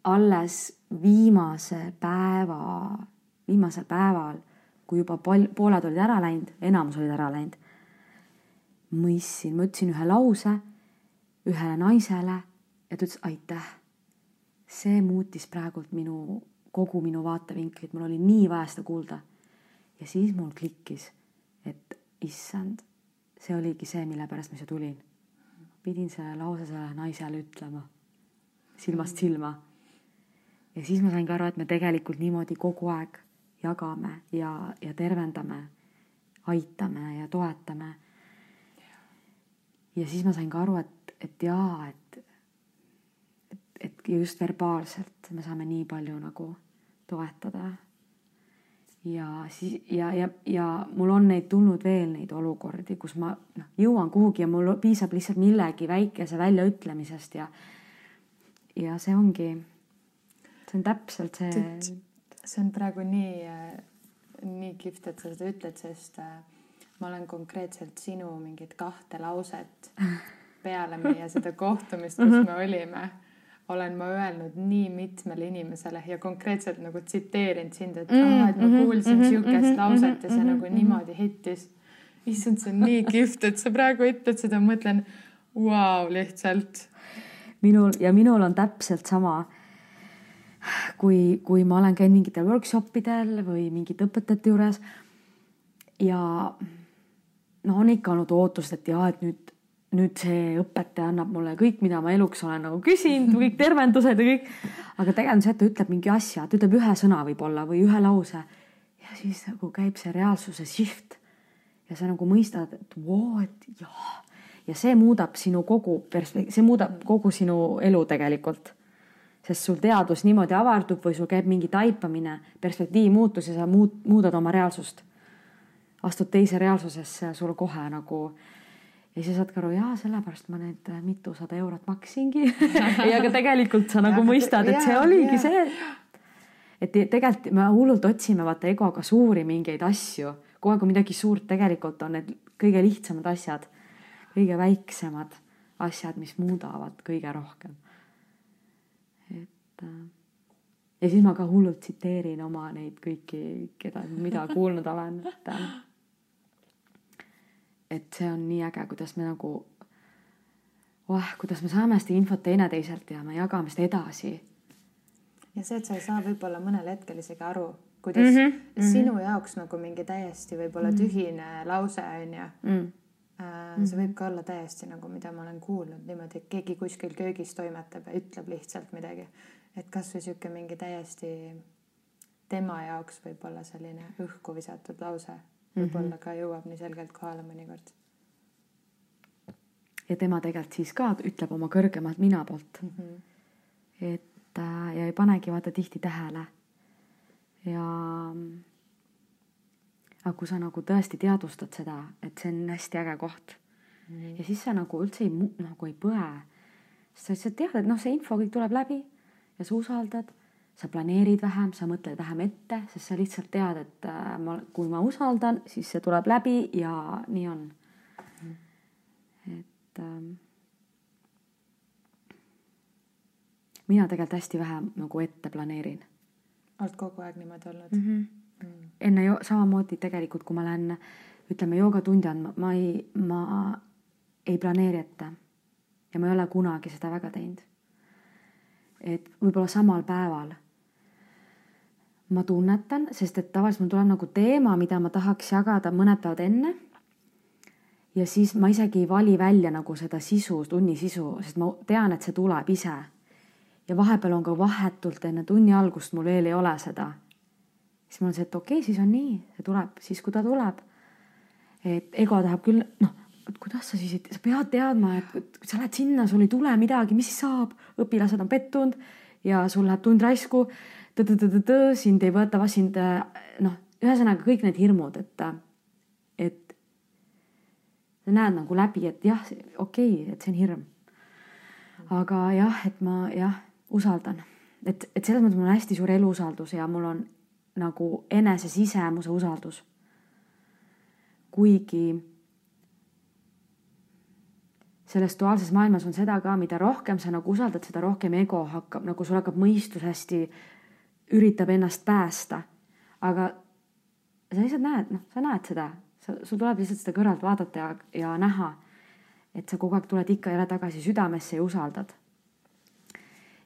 alles viimase päeva, viimasel päeval, kui juba pal-, pooled olid ära läinud, enamus olid ära läinud, mõistsin, ma ütlesin ühe lause ühele naisele ja ta ütles aitäh. see muutis praegult minu, kogu minu vaatevinklit, mul oli nii vaja seda kuulda. ja siis mul klikkis, et issand, see oligi see, mille pärast ma siia tulin. pidin selle lause sellele naisele ütlema, silmast silma. ja siis ma sain ka aru, et me tegelikult niimoodi kogu aeg jagame ja, ja tervendame, aitame ja toetame. ja siis ma sain ka aru, et, et jaa, et, et, et just verbaalselt me saame nii palju nagu toetada ja siis ja, ja, ja mul on neid tulnud veel neid olukordi, kus ma noh, jõuan kuhugi ja mul piisab lihtsalt millegi väikese väljaütlemisest ja ja see ongi, see on täpselt see. See on praegu nii, nii kihvt, et sa seda ütled, sest äh, ma olen konkreetselt sinu mingit kahte lauset peale meie seda kohtumist, kus me olime olen ma öelnud nii mitmele inimesele ja konkreetselt nagu tsiteerinud sind, et mm, aa, et ma mhm, kuulsin -hmm, sihukest lauset ja see nagu niimoodi hittis. issand, see on nii kihvt, et sa praegu ütled seda, mõtlen, vau, lihtsalt. minul ja minul on täpselt sama. Kui, kui ma olen käinud mingitel workshop idel või mingite õpetajate juures ja no on ikka olnud ootust, et jaa, et nüüd nüüd see õpetaja annab mulle kõik, mida ma eluks olen nagu küsinud, <laughs> kõik tervendused ja kõik. aga tegelikult see, et ta ütleb mingi asja, ta ütleb ühe sõna võib-olla või ühe lause ja siis nagu käib see reaalsuse shift. ja sa nagu mõistad, et voo, et jaa. ja see muudab sinu kogu perspekt-, see muudab kogu sinu elu tegelikult. Sest sul teadvus niimoodi avardub või sul käib mingi taipamine, perspektiivi muutus ja sa muud, muudad oma reaalsust. astud teise reaalsusesse, sul kohe nagu ja siis saad ka aru, jaa, sellepärast ma need äh, mitusada eurot maksingi <laughs> ja aga tegelikult sa nagu mõistad, et see oligi see. et tegelikult me hullult otsime vaata egoga suuri mingeid asju, kogu aeg on midagi suurt, tegelikult on need kõige lihtsamad asjad, kõige väiksemad asjad, mis muudavad kõige rohkem. Et äh, ja siis ma ka hullult tsiteerin oma neid kõiki, keda, mida <laughs> kuulnud olen, et äh, et see on nii äge, kuidas me nagu, oh, kuidas me saame seda infot teineteiselt ja me jagame seda edasi. ja see, et sa ei saa võib-olla mõnel hetkel isegi aru, kuidas mm -hmm. sinu jaoks nagu mingi täiesti võib-olla tühine mm -hmm. lause on ju mm. -hmm. see võib ka olla täiesti nagu, mida ma olen kuulnud niimoodi, et keegi kuskil köögis toimetab ja ütleb lihtsalt midagi. Et kasvõi sihuke mingi täiesti tema jaoks võib-olla selline õhku visatud lause võib-olla mm -hmm. ka jõuab nii selgelt kohale mõnikord. ja tema tegelikult siis ka ütleb oma kõrgemalt mina poolt mm. -hmm. et äh, ja ei panegi vaata tihti tähele. ja aga kui sa nagu tõesti teadvustad seda, et see on hästi äge koht mm -hmm. ja siis sa nagu üldse ei, nagu ei põe. sa lihtsalt tead, et noh, see info kõik tuleb läbi ja sa usaldad sa planeerid vähem, sa mõtled vähem ette, sest sa lihtsalt tead, et äh, ma, kui ma usaldan, siis see tuleb läbi ja nii on. et ähm, mina tegelikult hästi vähe nagu ette planeerin. oled kogu aeg niimoodi olnud mm? -hmm. Mm. enne ju samamoodi tegelikult, kui ma lähen ütleme joogatundi andma, ma ei, ma ei planeeri ette. ja ma ei ole kunagi seda väga teinud. Et võib-olla samal päeval ma tunnetan, sest et tavaliselt mul tuleb nagu teema, mida ma tahaks jagada mõned päevad enne. ja siis ma isegi ei vali välja nagu seda sisu, tunni sisu, sest ma tean, et see tuleb ise. ja vahepeal on ka vahetult enne tunni algust mul veel ei ole seda. siis mul on see, et okei okay,, siis on nii, see tuleb siis, kui ta tuleb. et ego tahab küll, noh, et kuidas sa siis, sa pead teadma, et kui sa lähed sinna, sul ei tule midagi, mis siis saab, õpilased on pettunud ja sul läheb tund raisku sind ei võeta, sind noh, ühesõnaga kõik need hirmud, et, et sa näed nagu läbi, et jah, okei okay,, et see on hirm. aga jah, et ma jah, usaldan, et, et selles mõttes mul on hästi suur eluusaldus ja mul on nagu enese sisemuse usaldus. kuigi selles duaalses maailmas on seda ka, mida rohkem sa nagu usaldad, seda rohkem ego hakkab, nagu sul hakkab mõistus hästi, üritab ennast päästa. aga sa lihtsalt näed, noh, sa näed seda, sa, sul tuleb lihtsalt seda kõrvalt vaadata ja, ja näha, et sa kogu aeg tuled ikka jälle tagasi südamesse ja usaldad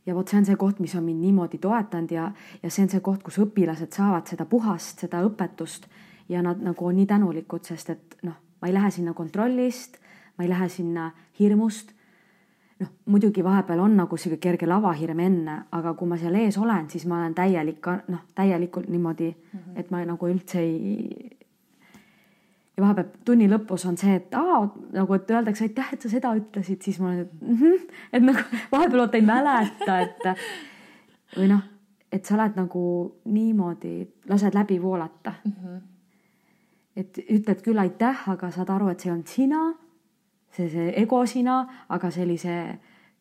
ja vot see on see koht, mis on mind niimoodi toetanud ja, ja see on see koht, kus õpilased saavad seda puhast, seda õpetust ja nad nagu on nii tänulikud, sest et noh, ma ei lähe sinna kontrollist, ma ei lähe sinna hirmust. noh, muidugi vahepeal on nagu sihuke kerge lavahirm enne, aga kui ma seal ees olen, siis ma olen täielik, noh, täielikult niimoodi mm, -hmm. et ma nagu üldse ei, ja vahepeal tunni lõpus on see, et aa, nagu, et öeldakse aitäh, et sa seda ütlesid, siis ma olen, et mm -hmm. et nagu <laughs> vahepeal vaata ei mäleta, et või noh, et sa oled nagu niimoodi, lased läbi voolata mm. -hmm. et ütled küll aitäh, aga saad aru, et see on sina, see, see ego sina, aga see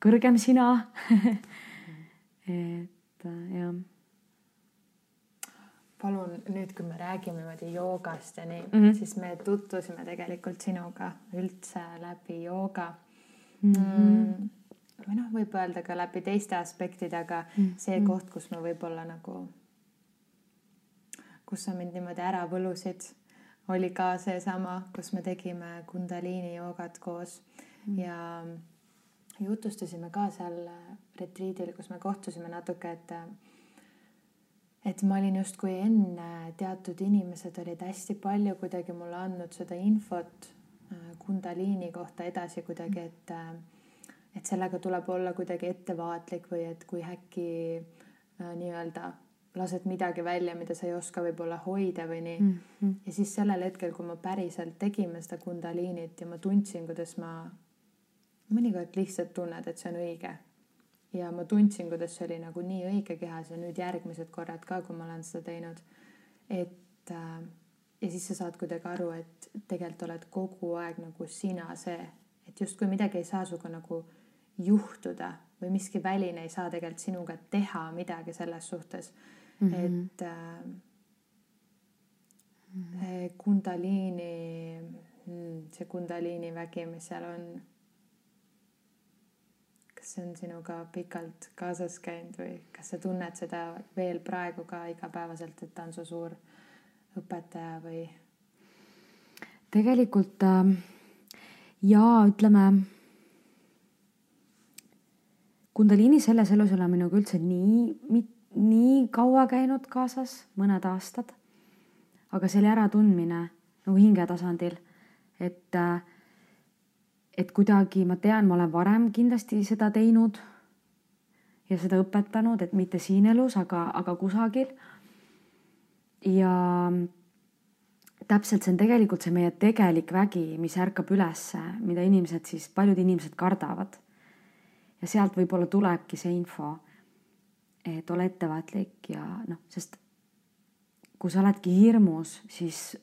kõrgem sina <laughs> et jah palun nüüd, kui me räägime niimoodi joogast ja nii mm, -hmm. siis me tutvusime tegelikult sinuga üldse läbi jooga mm. -hmm. või noh, võib öelda ka läbi teiste aspektide, aga mm -hmm. see koht, kus ma võib-olla nagu, kus sa mind niimoodi ära võlusid, oli ka seesama, kus me tegime Kundaliini joogat koos. Mm. Ja jutustasime ka seal retriidil, kus me kohtusime natuke, et et ma olin justkui enne, teatud inimesed olid hästi palju kuidagi mulle andnud seda infot äh, Kundaliini kohta edasi kuidagi, et et sellega tuleb olla kuidagi ettevaatlik või et kui äkki äh, nii-öelda lased midagi välja, mida sa ei oska võib-olla hoida või nii mm. -hmm. ja siis sellel hetkel, kui ma päriselt tegime seda Kundaliinit ja ma tundsin, kuidas ma mõnikord lihtsalt tunned, et see on õige ja ma tundsin, kuidas see oli nagu nii õige kehas ja nüüd järgmised korrad ka, kui ma olen seda teinud. et äh, ja siis sa saad kuidagi aru, et tegelikult oled kogu aeg nagu sina see, et justkui midagi ei saa sinuga nagu juhtuda või miski väline ei saa tegelikult sinuga teha midagi selles suhtes mm, -hmm. et äh, mm, kundaliini, see kundaliini vägi, mis seal on kas see on sinuga pikalt kaasas käinud või kas sa tunned seda veel praegu ka igapäevaselt, et ta on su suur õpetaja või? tegelikult äh, ja ütleme. Kundaliini selles elus ei ole minuga üldse nii, nii kaua käinud kaasas, mõned aastad. aga see oli äratundmine nagu hinge tasandil, et äh, et kuidagi ma tean, ma olen varem kindlasti seda teinud ja seda õpetanud, et mitte siin elus, aga, aga kusagil. ja täpselt see on tegelikult see meie tegelik vägi, mis ärkab ülesse, mida inimesed siis, paljud inimesed kardavad. ja sealt võib-olla tulebki see info, et ole ettevaatlik ja noh, sest kui sa oledki hirmus, siis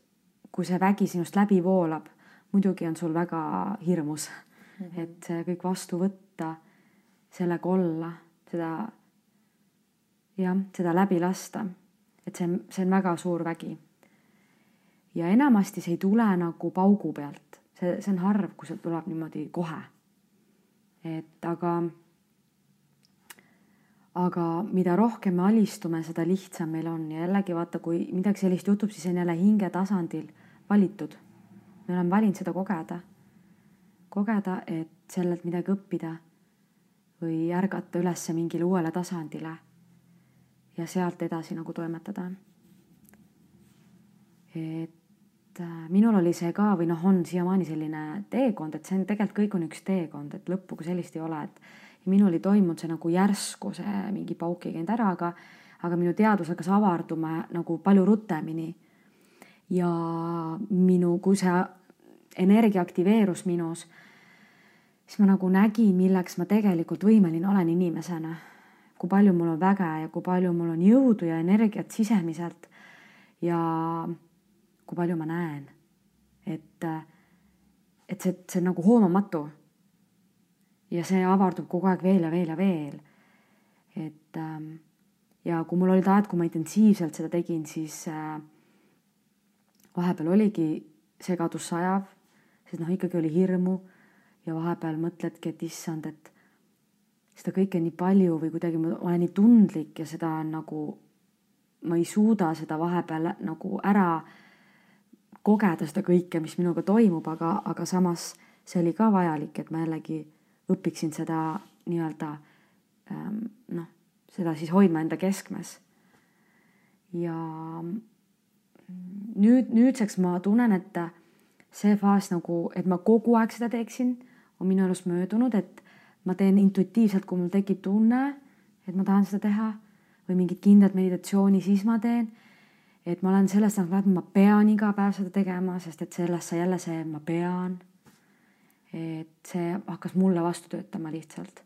kui see vägi sinust läbi voolab muidugi on sul väga hirmus mm, -hmm. et see kõik vastu võtta, sellega olla, seda jah, seda läbi lasta. et see on, see on väga suur vägi. ja enamasti see ei tule nagu paugu pealt, see, see on harv, kui see tuleb niimoodi kohe. et aga, aga mida rohkem me alistume, seda lihtsam meil on ja jällegi vaata, kui midagi sellist juhtub, siis on jälle hinge tasandil valitud me oleme valinud seda kogeda. kogeda, et sellelt midagi õppida või ärgata üles mingile uuele tasandile ja sealt edasi nagu toimetada. et äh, minul oli see ka või noh, on siiamaani selline teekond, et see on tegelikult kõik on üks teekond, et lõppu kui sellist ei ole, et minul ei toimunud see nagu järsku, see mingi pauk ei käinud ära, aga, aga minu teadvus hakkas avarduma nagu palju rutemini ja minu, kui see energia aktiveerus minus, siis ma nagu nägin, milleks ma tegelikult võimeline olen inimesena. kui palju mul on väge ja kui palju mul on jõudu ja energiat sisemiselt. ja kui palju ma näen. et, et see, see on nagu hoomamatu. Ja see avardub kogu aeg veel ja veel ja veel. et ähm, ja kui mul olid ajad, kui ma intensiivselt seda tegin, siis äh, vahepeal oligi segadus sajav, sest noh, ikkagi oli hirmu ja vahepeal mõtledki, et issand, et seda kõike nii palju või kuidagi ma olen nii tundlik ja seda on nagu, ma ei suuda seda vahepeal nagu ära kogeda seda kõike, mis minuga toimub, aga, aga samas see oli ka vajalik, et ma jällegi õpiksin seda nii-öelda ähm, noh, seda siis hoidma enda keskmes. ja nüüd, nüüdseks ma tunnen, et see faas nagu, et ma kogu aeg seda teeksin, on minu arust möödunud, et ma teen intuitiivselt, kui mul tekib tunne, et ma tahan seda teha või mingit kindlat meditatsiooni, siis ma teen. et ma olen sellest nagu läbi, ma pean iga päev seda tegema, sest et sellest sai jälle see, ma pean. Et see hakkas mulle vastu töötama lihtsalt.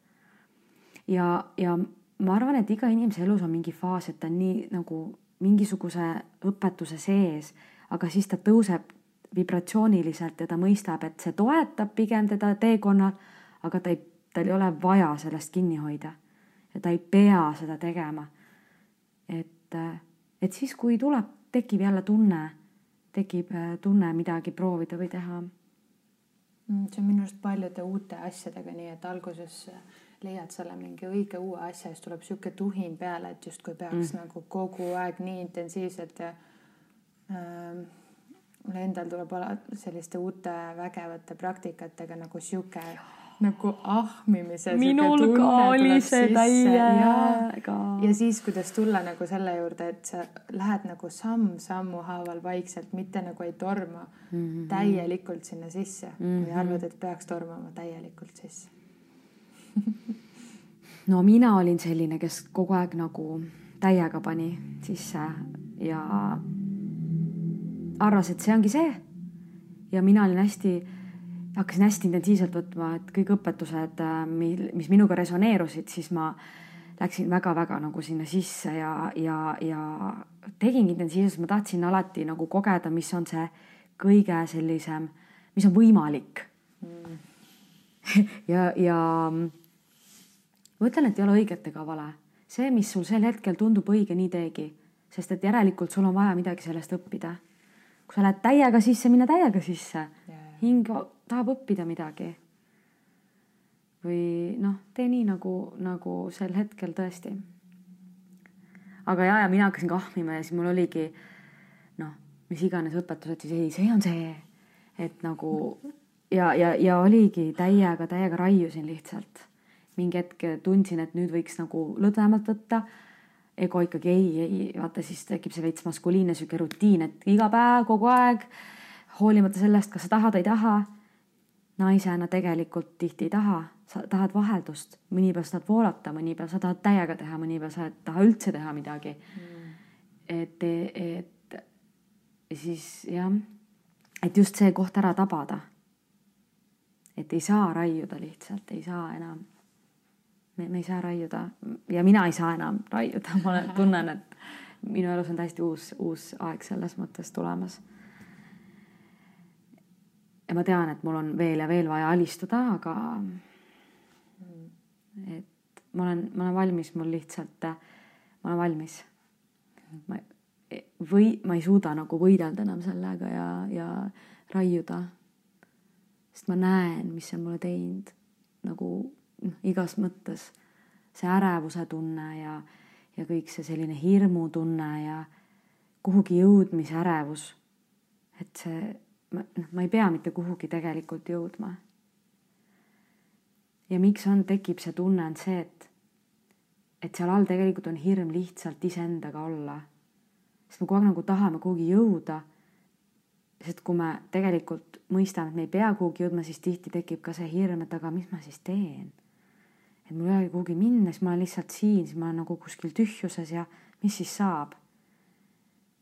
ja, ja ma arvan, et iga inimese elus on mingi faas, et ta on nii nagu mingisuguse õpetuse sees, aga siis ta tõuseb vibratsiooniliselt ja ta mõistab, et see toetab pigem teda teekonnal, aga ta ei, tal ei ole vaja sellest kinni hoida. ja ta ei pea seda tegema. et, et siis, kui tuleb, tekib jälle tunne, tekib tunne midagi proovida või teha. Mm, see on minu arust paljude uute asjadega nii, et alguses leiad selle mingi õige uue asja, siis tuleb sihuke tuhin peale, et justkui peaks mm. nagu kogu aeg nii intensiivselt ja ähm, mul endal tuleb alati selliste uute vägevate praktikatega nagu sihuke nagu ahmimise. minul ka oli see täiega. ja siis, kuidas tulla nagu selle juurde, et sa lähed nagu samm-sammu haaval vaikselt, mitte nagu ei torma mm -hmm. täielikult sinna sisse mm -hmm. või arvad, et peaks tormama täielikult sisse <laughs> no mina olin selline, kes kogu aeg nagu täiega pani sisse ja arvas, et see ongi see. ja mina olin hästi, hakkasin hästi intensiivselt võtma, et kõik õpetused, mis minuga resoneerusid, siis ma läksin väga-väga nagu sinna sisse ja, ja, ja tegingi intensiivselt, ma tahtsin alati nagu kogeda, mis on see kõige sellisem, mis on võimalik mm. <laughs> ja, ja ma ütlen, et ei ole õiget ega vale. see, mis sul sel hetkel tundub õige, nii teegi, sest et järelikult sul on vaja midagi sellest õppida. kui sa lähed täiega sisse, mine täiega sisse yeah.. Hing tahab õppida midagi. või noh, tee nii nagu, nagu sel hetkel tõesti. aga ja, ja mina hakkasin kahmima ja siis mul oligi noh, mis iganes õpetused, siis ei, see on see, et nagu ja, ja, ja oligi täiega, täiega raiusin lihtsalt mingi hetk tundsin, et nüüd võiks nagu lõdvemalt võtta. ego ikkagi ei, ei, vaata siis tekib see veits maskuliinne sihuke rutiin, et iga päev, kogu aeg, hoolimata sellest, kas sa tahad, ei taha. naisena tegelikult tihti ei taha, sa tahad vaheldust, mõni päev sa tahad voolata, mõni päev sa tahad täiega teha, mõni päev sa ei taha üldse teha midagi mm.. et, et siis jah, et just see koht ära tabada. et ei saa raiuda lihtsalt, ei saa enam me, me ei saa raiuda ja mina ei saa enam raiuda, <laughs> ma tunnen, et minu elus on täiesti uus, uus aeg selles mõttes tulemas. Ja ma tean, et mul on veel ja veel vaja alistuda, aga et ma olen, ma olen valmis, mul lihtsalt, ma olen valmis. ma või ma ei suuda nagu võidelda enam sellega ja, ja raiuda. sest ma näen, mis see on mulle teinud nagu noh, igas mõttes see ärevuse tunne ja, ja kõik see selline hirmutunne ja kuhugi jõudmise ärevus. et see, noh, ma ei pea mitte kuhugi tegelikult jõudma. ja miks on, tekib see tunne, on see, et, et seal all tegelikult on hirm lihtsalt iseendaga olla. sest me kogu aeg nagu tahame kuhugi jõuda sest kui me tegelikult mõistame, et me ei pea kuhugi jõudma, siis tihti tekib ka see hirm, et aga mis ma siis teen et mul ei olegi kuhugi minna, siis ma olen lihtsalt siin, siis ma olen nagu kuskil tühjuses ja mis siis saab?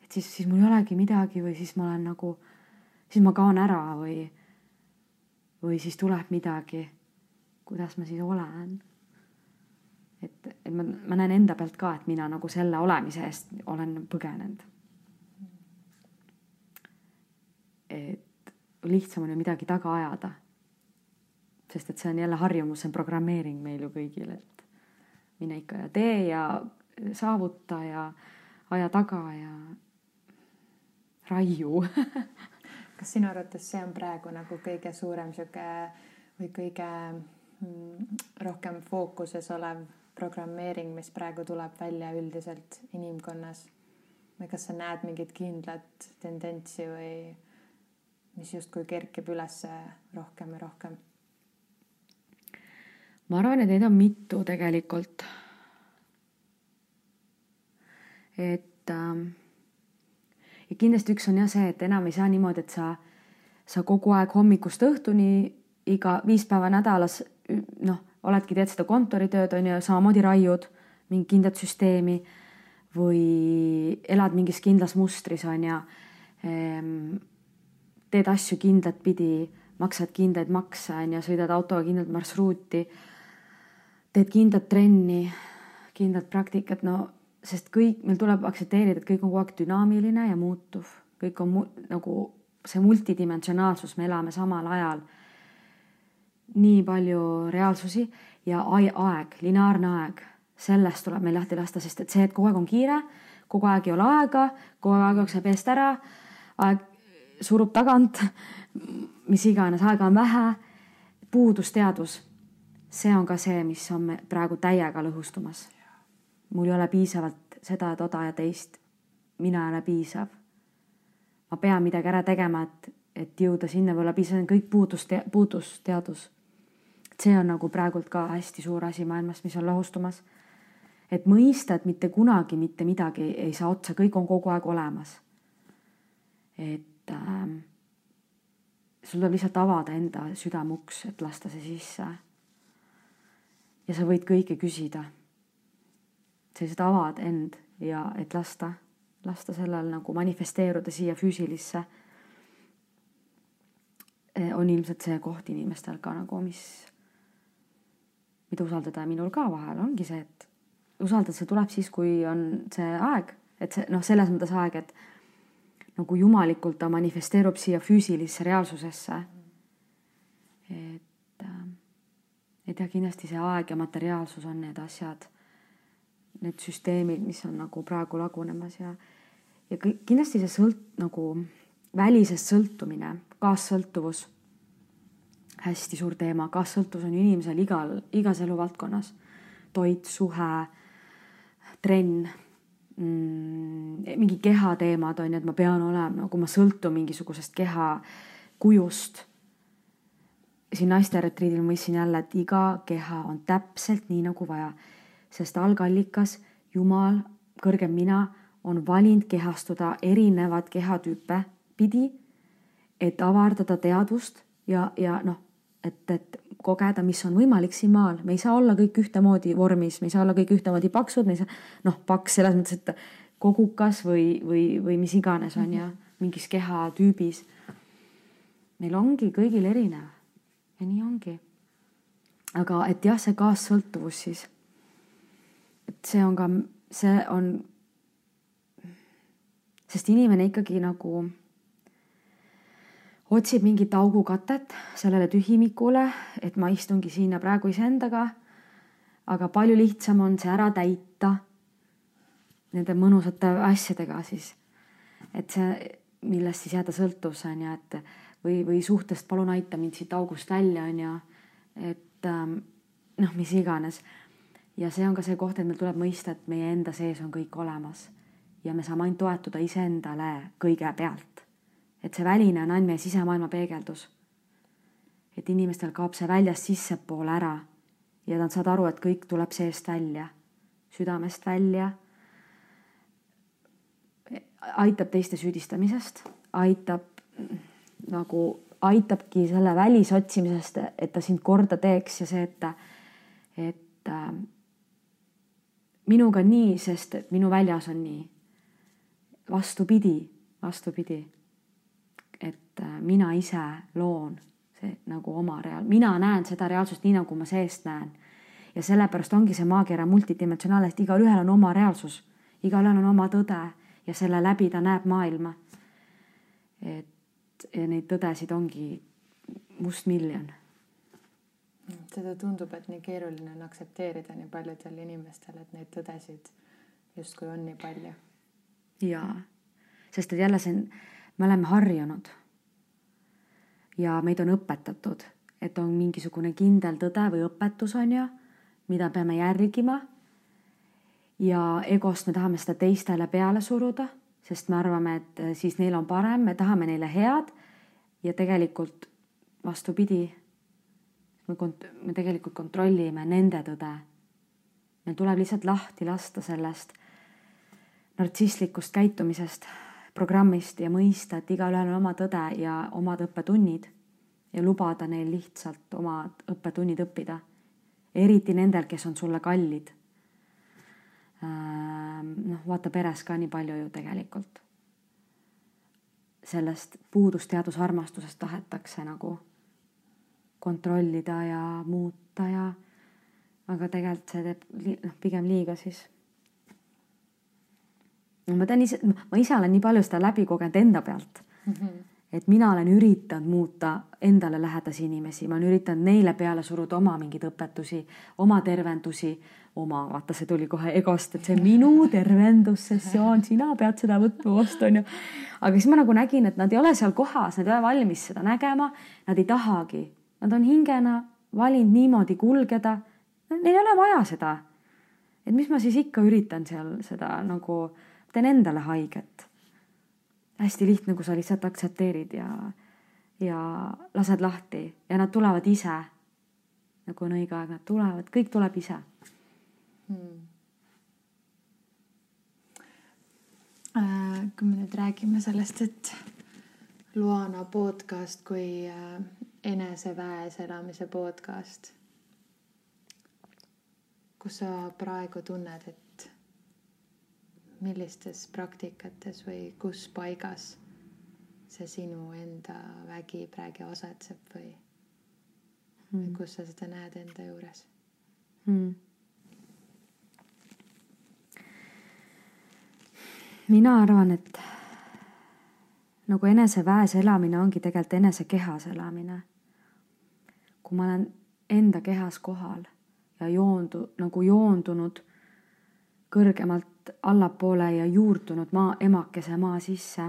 et siis, siis mul ei olegi midagi või siis ma olen nagu, siis ma kaon ära või, või siis tuleb midagi. kuidas ma siis olen? et, et ma, ma näen enda pealt ka, et mina nagu selle olemise eest olen põgenenud. et lihtsam on ju midagi taga ajada sest et see on jälle harjumus, see on programmeering meil ju kõigil, et mine ikka ja tee ja saavuta ja aja taga ja raiu <laughs> kas sinu arvates see on praegu nagu kõige suurem sihuke või kõige mm, rohkem fookuses olev programmeering, mis praegu tuleb välja üldiselt inimkonnas? või kas sa näed mingit kindlat tendentsi või mis justkui kerkib üles rohkem ja rohkem? ma arvan, et neid on mitu tegelikult. et ähm, ja kindlasti üks on jah see, et enam ei saa niimoodi, et sa, sa kogu aeg hommikust õhtuni iga viis päeva nädalas noh oledki, teed seda kontoritööd, on ju, samamoodi raiud mingit kindlat süsteemi või elad mingis kindlas mustris, on ju. Ehm, teed asju kindlat pidi, maksad kindlaid makse, on ju, sõidad autoga kindlat marsruuti. teed kindlat trenni, kindlat praktikat, no sest kõik, meil tuleb aktsepteerida, et kõik on kogu aeg dünaamiline ja muutuv, kõik on mu, nagu see multidimensionaalsus, me elame samal ajal nii palju reaalsusi ja aeg, lineaarne aeg, sellest tuleb meil lahti lasta, sest et see, et kogu aeg on kiire, kogu aeg ei ole aega, kogu aeg jookseb eest ära, aeg surub tagant, mis iganes, aega on vähe, puudusteadvus, see on ka see, mis on praegu täiega lõhustumas. Mul ei ole piisavalt seda, toda ja teist. mina ei ole piisav. ma pean midagi ära tegema, et, et jõuda sinna, võib-olla piisav, kõik puudus, puudusteadus see on nagu praegult ka hästi suur asi maailmas, mis on lahustumas. et mõista, et mitte kunagi mitte midagi ei saa otsa, kõik on kogu aeg olemas. et äh, sul tuleb lihtsalt avada enda südameuks, et lasta see sisse. ja sa võid kõike küsida. Sa lihtsalt avad end ja et lasta, lasta sellel nagu manifesteeruda siia füüsilisse on ilmselt see koht inimestel ka nagu, mis mida usaldada ja minul ka vahel ongi see, et usaldada, see tuleb siis, kui on see aeg, et see noh, selles mõttes aeg, et nagu jumalikult ta manifesteerub siia füüsilisse reaalsusesse. et, äh, et jah, kindlasti see aeg ja materiaalsus on need asjad, need süsteemid, mis on nagu praegu lagunemas ja, ja kõik kindlasti see sõlt- nagu välisest sõltumine, kaassõltuvus hästi suur teema, kaassõltuvus on inimesel igal, igas eluvaldkonnas. toit, suhe, trenn mm,, mingi kehateemad on ju, et ma pean olema, nagu ma sõltun mingisugusest keha kujust. siin naiste retriidil mõistsin jälle, et iga keha on täpselt nii nagu vaja, sest algallikas, Jumal, kõrgem mina on valinud kehastuda erinevat kehatüüpe pidi, et avardada teadvust ja, ja noh, et, et kogeda, mis on võimalik siin maal, me ei saa olla kõik ühtemoodi vormis, me ei saa olla kõik ühtemoodi paksud, me ei saa noh, paks selles mõttes, et kogukas või, või, või mis iganes on ju, mingis kehatüübis. meil ongi kõigil erinev ja nii ongi. aga et jah, see kaassõltuvus siis, et see on ka, see on, sest inimene ikkagi nagu otsib mingit augukatet sellele tühimikule, et ma istungi siin ja praegu iseendaga. aga palju lihtsam on see ära täita nende mõnusate asjadega siis. et see, millest siis jääda sõltuvusse on ju, et või, või suhtest palun aita mind siit august välja on ju. et ähm, noh, mis iganes. Ja see on ka see koht, et meil tuleb mõista, et meie enda sees on kõik olemas ja me saame ainult toetuda iseendale kõigepealt et see väline on ainult meie sisemaailma peegeldus. et inimestel kaob see väljast sissepoole ära ja nad saavad aru, et kõik tuleb seest välja, südamest välja. aitab teiste süüdistamisest, aitab nagu, aitabki selle välisotsimisest, et ta sind korda teeks ja see, et et äh, minuga nii, sest et minu väljas on nii. vastupidi, vastupidi et äh, mina ise loon see nagu oma reaal-, mina näen seda reaalsust nii, nagu ma seest näen. ja sellepärast ongi see maakera multidimensionaalne, et igalühel on oma reaalsus, igalühel on oma tõde ja selle läbi ta näeb maailma. et ja neid tõdesid ongi mustmiljon. Seda tundub, et nii keeruline on aktsepteerida nii paljudel inimestel, et neid tõdesid justkui on nii palju. jaa, sest et jälle see on me oleme harjunud. ja meid on õpetatud, et on mingisugune kindel tõde või õpetus, on ju, mida peame järgima. ja egost me tahame seda teistele peale suruda, sest me arvame, et siis neil on parem, me tahame neile head ja tegelikult vastupidi, me kont-, me tegelikult kontrollime nende tõde. meil tuleb lihtsalt lahti lasta sellest nartsisslikust käitumisest, programmist ja mõista, et igalühel on oma tõde ja omad õppetunnid ja lubada neil lihtsalt omad õppetunnid õppida. eriti nendel, kes on sulle kallid. noh, vaata peres ka nii palju ju tegelikult. sellest puudust teadusarmastusest tahetakse nagu kontrollida ja muuta ja aga tegelikult see teeb noh, pigem liiga siis ma tean ise, ma ise olen nii palju seda läbi kogenud enda pealt mm. -hmm. et mina olen üritanud muuta endale lähedasi inimesi, ma olen üritanud neile peale suruda oma mingeid õpetusi, oma tervendusi, oma, vaata, see tuli kohe egost, et see minu tervendussessioon, sina pead seda võtma vastu, onju. aga siis ma nagu nägin, et nad ei ole seal kohas, nad ei ole valmis seda nägema, nad ei tahagi, nad on hingena valinud niimoodi kulgeda. Neil ei ole vaja seda. et mis ma siis ikka üritan seal seda nagu teen endale haiget. hästi lihtne, kui sa lihtsalt aktsepteerid ja, ja lased lahti ja nad tulevad ise. nagu on õige aeg, nad tulevad, kõik tuleb ise hmm.. Äh, kui me nüüd räägime sellest, et Luana podcast kui äh, eneseväes elamise podcast. kus sa praegu tunned, et millistes praktikates või kus paigas see sinu enda vägi praegu asetseb või mm., või kus sa seda näed enda juures mm.? mina arvan, et nagu eneseväes elamine ongi tegelikult enese kehas elamine. Kui ma olen enda kehas kohal ja joondu, nagu joondunud kõrgemalt allapoole ja juurdunud maa, emakese maa sisse,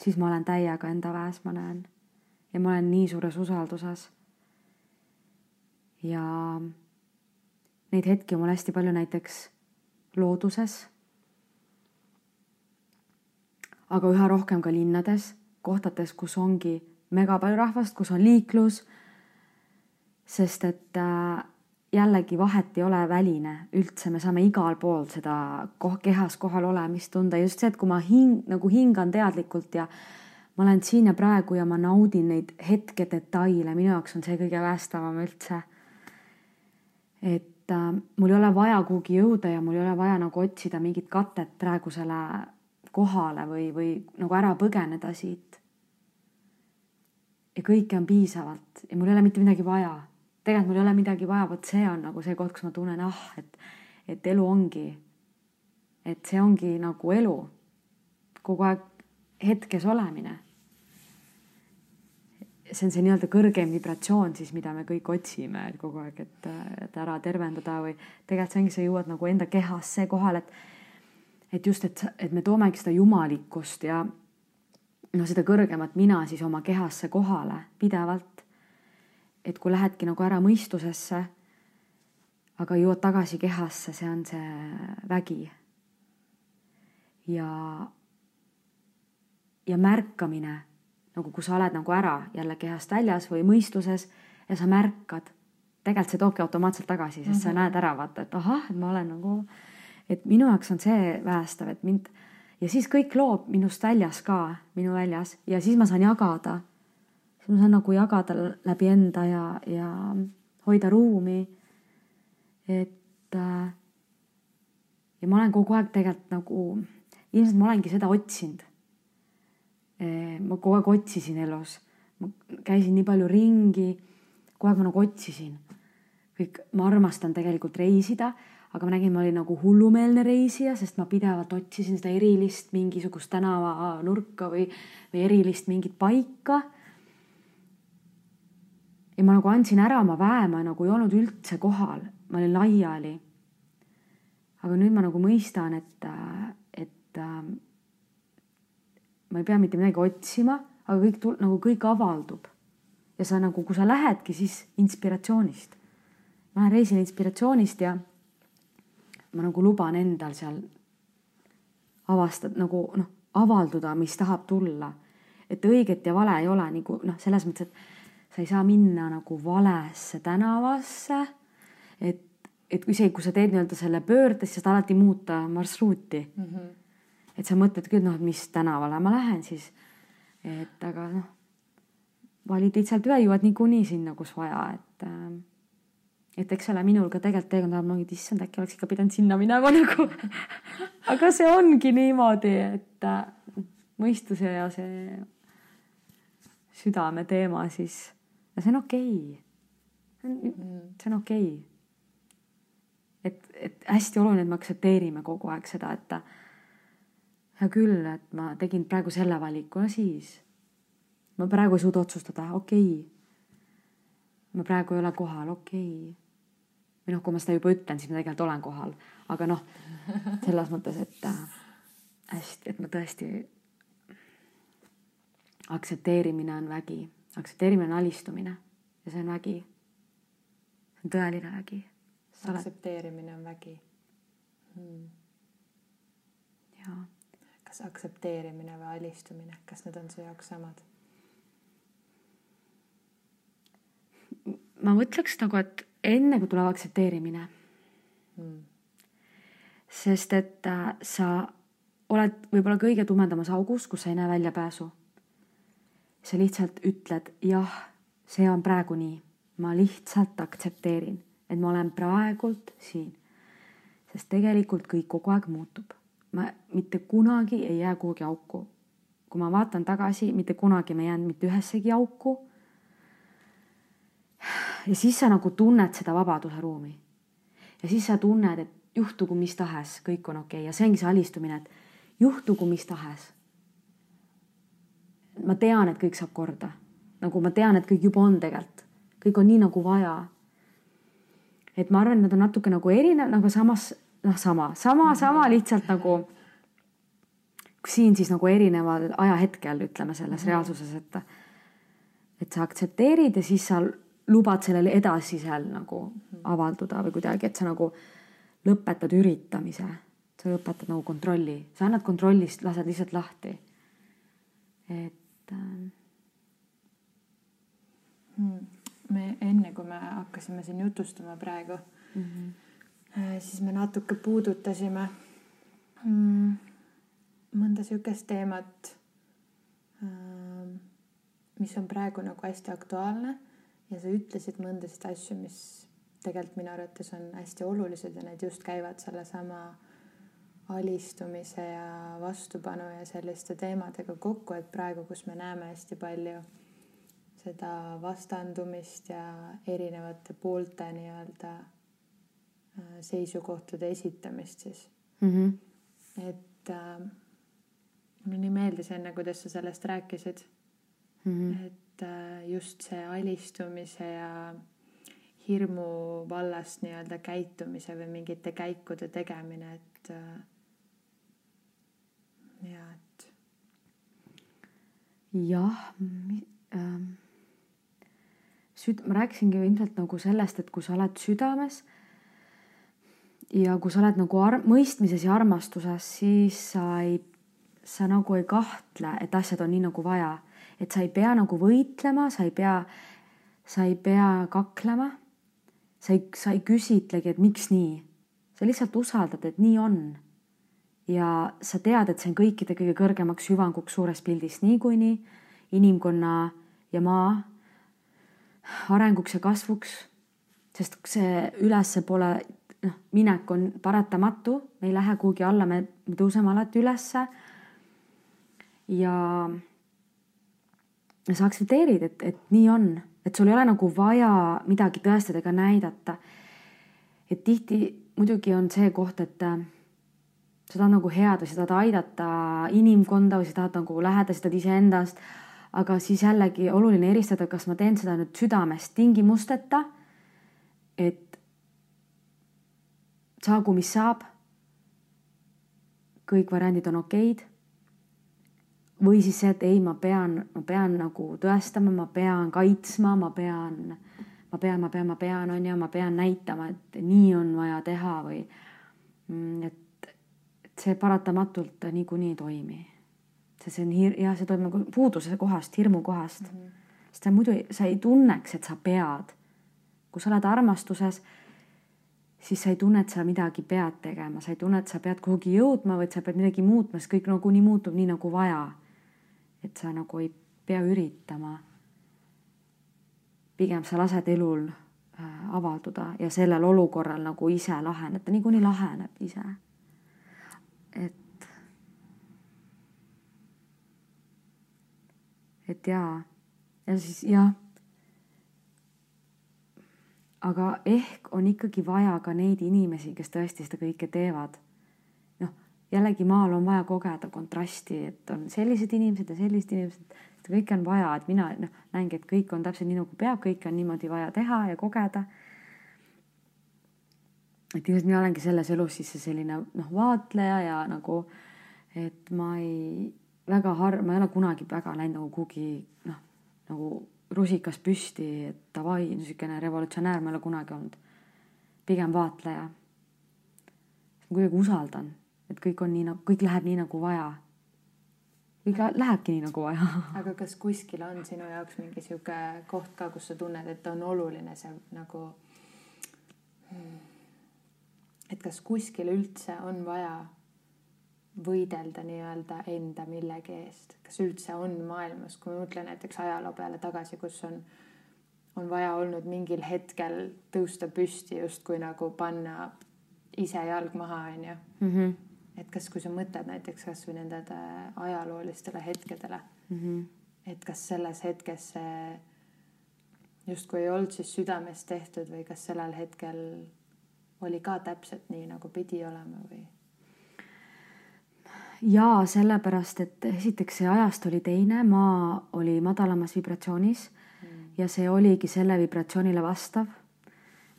siis ma olen täiega enda väes, ma näen. ja ma olen nii suures usalduses. ja neid hetki on mul hästi palju näiteks looduses. aga üha rohkem ka linnades, kohtades, kus ongi mega palju rahvast, kus on liiklus. Sest et äh, jällegi vahet ei ole väline, üldse me saame igal pool seda koh-, kehas kohal olemist tunda, just see, et kui ma hing-, nagu hingan teadlikult ja ma olen siin ja praegu ja ma naudin neid hetke detaile, minu jaoks on see kõige päästavam üldse. et äh, mul ei ole vaja kuhugi jõuda ja mul ei ole vaja nagu otsida mingit katet praegusele kohale või, või nagu ära põgeneda siit. ja kõike on piisavalt ja mul ei ole mitte midagi vaja tegelikult mul ei ole midagi vaja, vot see on nagu see koht, kus ma tunnen, ah, et, et elu ongi, et see ongi nagu elu, kogu aeg hetkes olemine. see on see nii-öelda kõrgem vibratsioon siis, mida me kõik otsime et kogu aeg, et, et ära tervendada või tegelikult see ongi, sa jõuad nagu enda kehasse kohale, et et just, et, et me toomegi seda jumalikkust ja noh, seda kõrgemat mina siis oma kehasse kohale pidevalt et kui lähedki nagu ära mõistusesse, aga jõuad tagasi kehasse, see on see vägi. ja, ja märkamine nagu, kui sa oled nagu ära jälle kehast väljas või mõistuses ja sa märkad, tegelikult see toobki automaatselt tagasi, sest mm -hmm. sa mhm. näed ära, vaata, et ahah, et ma olen nagu, et minu jaoks on see päästav, et mind ja siis kõik loob minust väljas ka, minu väljas ja siis ma saan jagada siis ma saan nagu jagada läbi enda ja, ja hoida ruumi. et äh, ja ma olen kogu aeg tegelikult nagu, ilmselt ma olengi seda otsinud. ma kogu aeg otsisin elus, ma käisin nii palju ringi, kogu aeg ma nagu otsisin. kõik, ma armastan tegelikult reisida, aga ma nägin, ma olin nagu hullumeelne reisija, sest ma pidevalt otsisin seda erilist mingisugust tänavanurka või, või erilist mingit paika ja ma nagu andsin ära oma väe, ma nagu ei olnud üldse kohal, ma olin laiali. aga nüüd ma nagu mõistan, et, et äh, ma ei pea mitte midagi otsima, aga kõik tul-, nagu kõik avaldub. ja sa nagu, kui sa lähedki, siis inspiratsioonist. ma lähen reisil inspiratsioonist ja ma nagu luban endal seal avastada nagu noh, avalduda, mis tahab tulla. et õiget ja vale ei ole nagu noh, selles mõttes, et sa ei saa minna nagu valesse tänavasse. et, et isegi kui sa teed nii-öelda selle pöörde, siis saad alati muuta marsruuti mm. -hmm. et sa mõtled küll noh, et mis tänavale ma lähen siis. et aga noh, valid lihtsalt üle, jõuad niikuinii sinna, kus vaja, et äh, et eks ole, minul ka tegelikult teekond ajab et issand, äkki oleks ikka pidanud sinna minema <laughs> nagu aga see ongi niimoodi, et äh, mõistuse ja see südame teema siis ja see on okei. Okay.. see on okei. Okay. et, et hästi oluline, et me aktsepteerime kogu aeg seda, et hea küll, et ma tegin praegu selle valiku ja siis. Ma praegu ei suuda otsustada, okei. Okay.. ma praegu ei ole kohal, okei. Okay või noh, kui ma seda juba ütlen, siis ma tegelikult olen kohal, aga noh, selles mõttes, et äh, hästi, et ma tõesti. aktsepteerimine on vägi, aktsepteerimine on alistumine ja see on vägi. see on tõeline vägi. aktsepteerimine on vägi hmm.. jaa. kas aktsepteerimine või alistumine, kas need on su jaoks samad? ma mõtleks nagu, et enne kui tuleb aktsepteerimine mm.. sest et äh, sa oled võib-olla kõige tumedamas augus, kus sa ei näe väljapääsu. Sa lihtsalt ütled jah, see on praegu nii, ma lihtsalt aktsepteerin, et ma olen praegult siin. sest tegelikult kõik kogu aeg muutub. ma mitte kunagi ei jää kuhugi auku. kui ma vaatan tagasi, mitte kunagi ma ei jäänud mitte ühessegi auku ja siis sa nagu tunned seda vabaduse ruumi. ja siis sa tunned, et juhtugu mis tahes, kõik on okei okay. ja see ongi see alistumine, et juhtugu mis tahes. Ma tean, et kõik saab korda, nagu ma tean, et kõik juba on tegelikult, kõik on nii nagu vaja. et ma arvan, et nad on natuke nagu erinev, nagu samas noh, sama, sama, sama lihtsalt nagu siin siis nagu erineval ajahetkel ütleme selles mm -hmm. reaalsuses, et et sa aktsepteerid ja siis sa lubad sellele edasi seal nagu avalduda või kuidagi, et sa nagu lõpetad üritamise, sa lõpetad nagu kontrolli, sa annad kontrollist, lased lihtsalt lahti. et. Hmm. me enne, kui me hakkasime siin jutustama praegu mm, -hmm. siis me natuke puudutasime mm, mõnda sihukest teemat, äh, mis on praegu nagu hästi aktuaalne ja sa ütlesid mõndasid asju, mis tegelikult minu arvates on hästi olulised ja need just käivad sellesama alistumise ja vastupanu ja selliste teemadega kokku, et praegu, kus me näeme hästi palju seda vastandumist ja erinevate poolte nii-öelda äh, seisukohtade esitamist siis mm. -hmm. et äh, mulle nii meeldis enne, kuidas sa sellest rääkisid mm. -hmm. et et äh, just see alistumise ja hirmu vallast nii-öelda käitumise või mingite käikude tegemine, et äh, ja et. jah ähm,, süd-, ma rääkisingi ilmselt nagu sellest, et kui sa oled südames ja kui sa oled nagu ar-, mõistmises ja armastuses, siis sa ei, sa nagu ei kahtle, et asjad on nii nagu vaja et sa ei pea nagu võitlema, sa ei pea, sa ei pea kaklema. sa ei, sa ei küsitlegi, et miks nii. sa lihtsalt usaldad, et nii on. Ja sa tead, et see on kõikide kõige kõrgemaks hüvanguks suures pildis niikuinii inimkonna ja maa arenguks ja kasvuks. sest see ülespoole noh, minek on paratamatu, me ei lähe kuhugi alla, me tõuseme alati ülesse. ja sa aktsepteerid, et, et nii on, et sul ei ole nagu vaja midagi tõestada ega näidata. et tihti muidugi on see koht, et sa tahad nagu head või sa tahad aidata inimkonda või sa tahad nagu lähedasi, tahad iseendast. aga siis jällegi oluline eristada, kas ma teen seda nüüd südamest tingimusteta. et saagu, mis saab. kõik variandid on okeid või siis see, et ei, ma pean, ma pean nagu tõestama, ma pean kaitsma, ma pean, ma pean, ma pean, ma pean, on ju, ma pean näitama, et nii on vaja teha või mm, et, see paratamatult niikuinii ei toimi. see, see on hir-, jah, see toimub nagu puuduse kohast, hirmu kohast mm. -hmm. sest sa muidu, sa ei tunneks, et sa pead. kui sa oled armastuses siis sa ei tunne, et sa midagi pead tegema, sa ei tunne, et sa pead kuhugi jõudma et sa pead midagi muutma, sest kõik nagunii muutub nii nagu vaja. et sa nagu ei pea üritama. pigem sa lased elul äh, avalduda ja sellel olukorral nagu ise laheneb, ta niikuinii laheneb ise. Et jaa, ja siis jah aga ehk on ikkagi vaja ka neid inimesi, kes tõesti seda kõike teevad. noh, jällegi maal on vaja kogeda kontrasti, et on sellised inimesed ja sellised inimesed, seda kõike on vaja, et mina noh, näengi, et kõik on täpselt nii nagu peab, kõike on niimoodi vaja teha ja kogeda. et ilmselt mina olengi selles elus siis see selline noh, vaatleja ja nagu, et ma ei, väga harv, ma ei ole kunagi väga läinud nagu kuhugi noh, nagu rusikas püsti, et davai, niisugune revolutsionäär ma ei ole kunagi olnud. pigem vaatleja. ma kuidagi usaldan, et kõik on nii nagu, kõik läheb nii nagu vaja. kõik lähebki nii nagu vaja. <laughs> aga kas kuskil on sinu jaoks mingi sihuke koht ka, kus sa tunned, et on oluline see nagu hmm, et kas kuskil üldse on vaja võidelda nii-öelda enda millegi eest, kas üldse on maailmas, kui ma mõtlen näiteks ajaloo peale tagasi, kus on, on vaja olnud mingil hetkel tõusta püsti justkui nagu panna ise jalg maha, onju. Mhm. et kas, kui sa mõtled näiteks kasvõi nendele ajaloolistele hetkedele mm, -hmm. et kas selles hetkes see justkui ei olnud siis südamest tehtud või kas sellel hetkel oli ka täpselt nii, nagu pidi olema või? Jaa, sellepärast et esiteks see ajast oli teine, maa oli madalamas vibratsioonis mm. ja see oligi selle vibratsioonile vastav.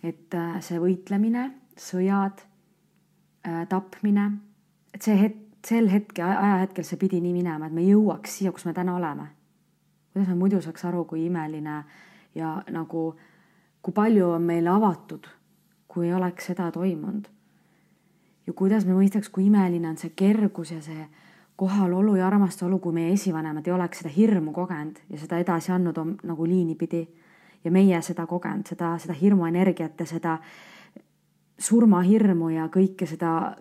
et äh, see võitlemine, sõjad, äh, tapmine, et see hetk, sel hetkel, ajahetkel see pidi nii minema, et me jõuaks siia, kus me täna oleme. kuidas me muidu saaks aru, kui imeline ja nagu, kui palju on meile avatud, kui ei oleks seda toimunud ja kuidas me mõistaks, kui imeline on see kergus ja see kohalolu ja armastolu, kui meie esivanemad ei oleks seda hirmu kogenud ja seda edasi andnud nagu liini pidi. ja meie seda kogenud, seda, seda hirmuenergiat ja seda surmahirmu ja kõike seda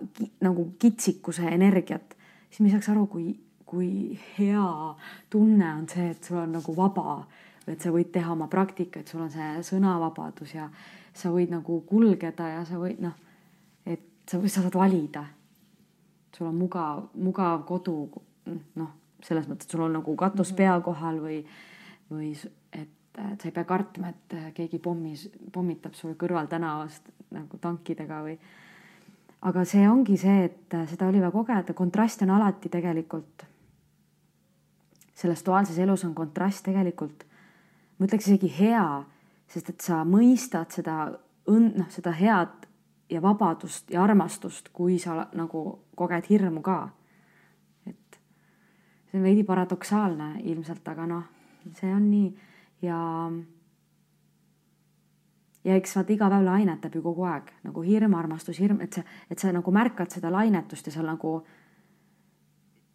nagu kitsikuse energiat, siis me ei saaks aru, kui, kui hea tunne on see, et sul on nagu vaba, et sa võid teha oma praktikaid, sul on see sõnavabadus ja sa võid nagu kulgeda ja sa võid noh sa, sa saad valida. sul on mugav, mugav kodu, noh, selles mõttes, et sul on nagu katus mm -hmm. pea kohal või, või et, et sa ei pea kartma, et keegi pommis, pommitab sul kõrval tänavast nagu tankidega või. aga see ongi see, et seda oli vaja kogeda, kontrast on alati tegelikult. selles duaalses elus on kontrast tegelikult, ma ütleks isegi hea, sest et sa mõistad seda õnn, noh, seda head ja vabadust ja armastust, kui sa nagu koged hirmu ka. et see on veidi paradoksaalne ilmselt, aga noh, see on nii ja ja eks vaata iga päev lainetab ju kogu aeg nagu hirm, armastus, hirm, et sa, et sa nagu märkad seda lainetust ja sa nagu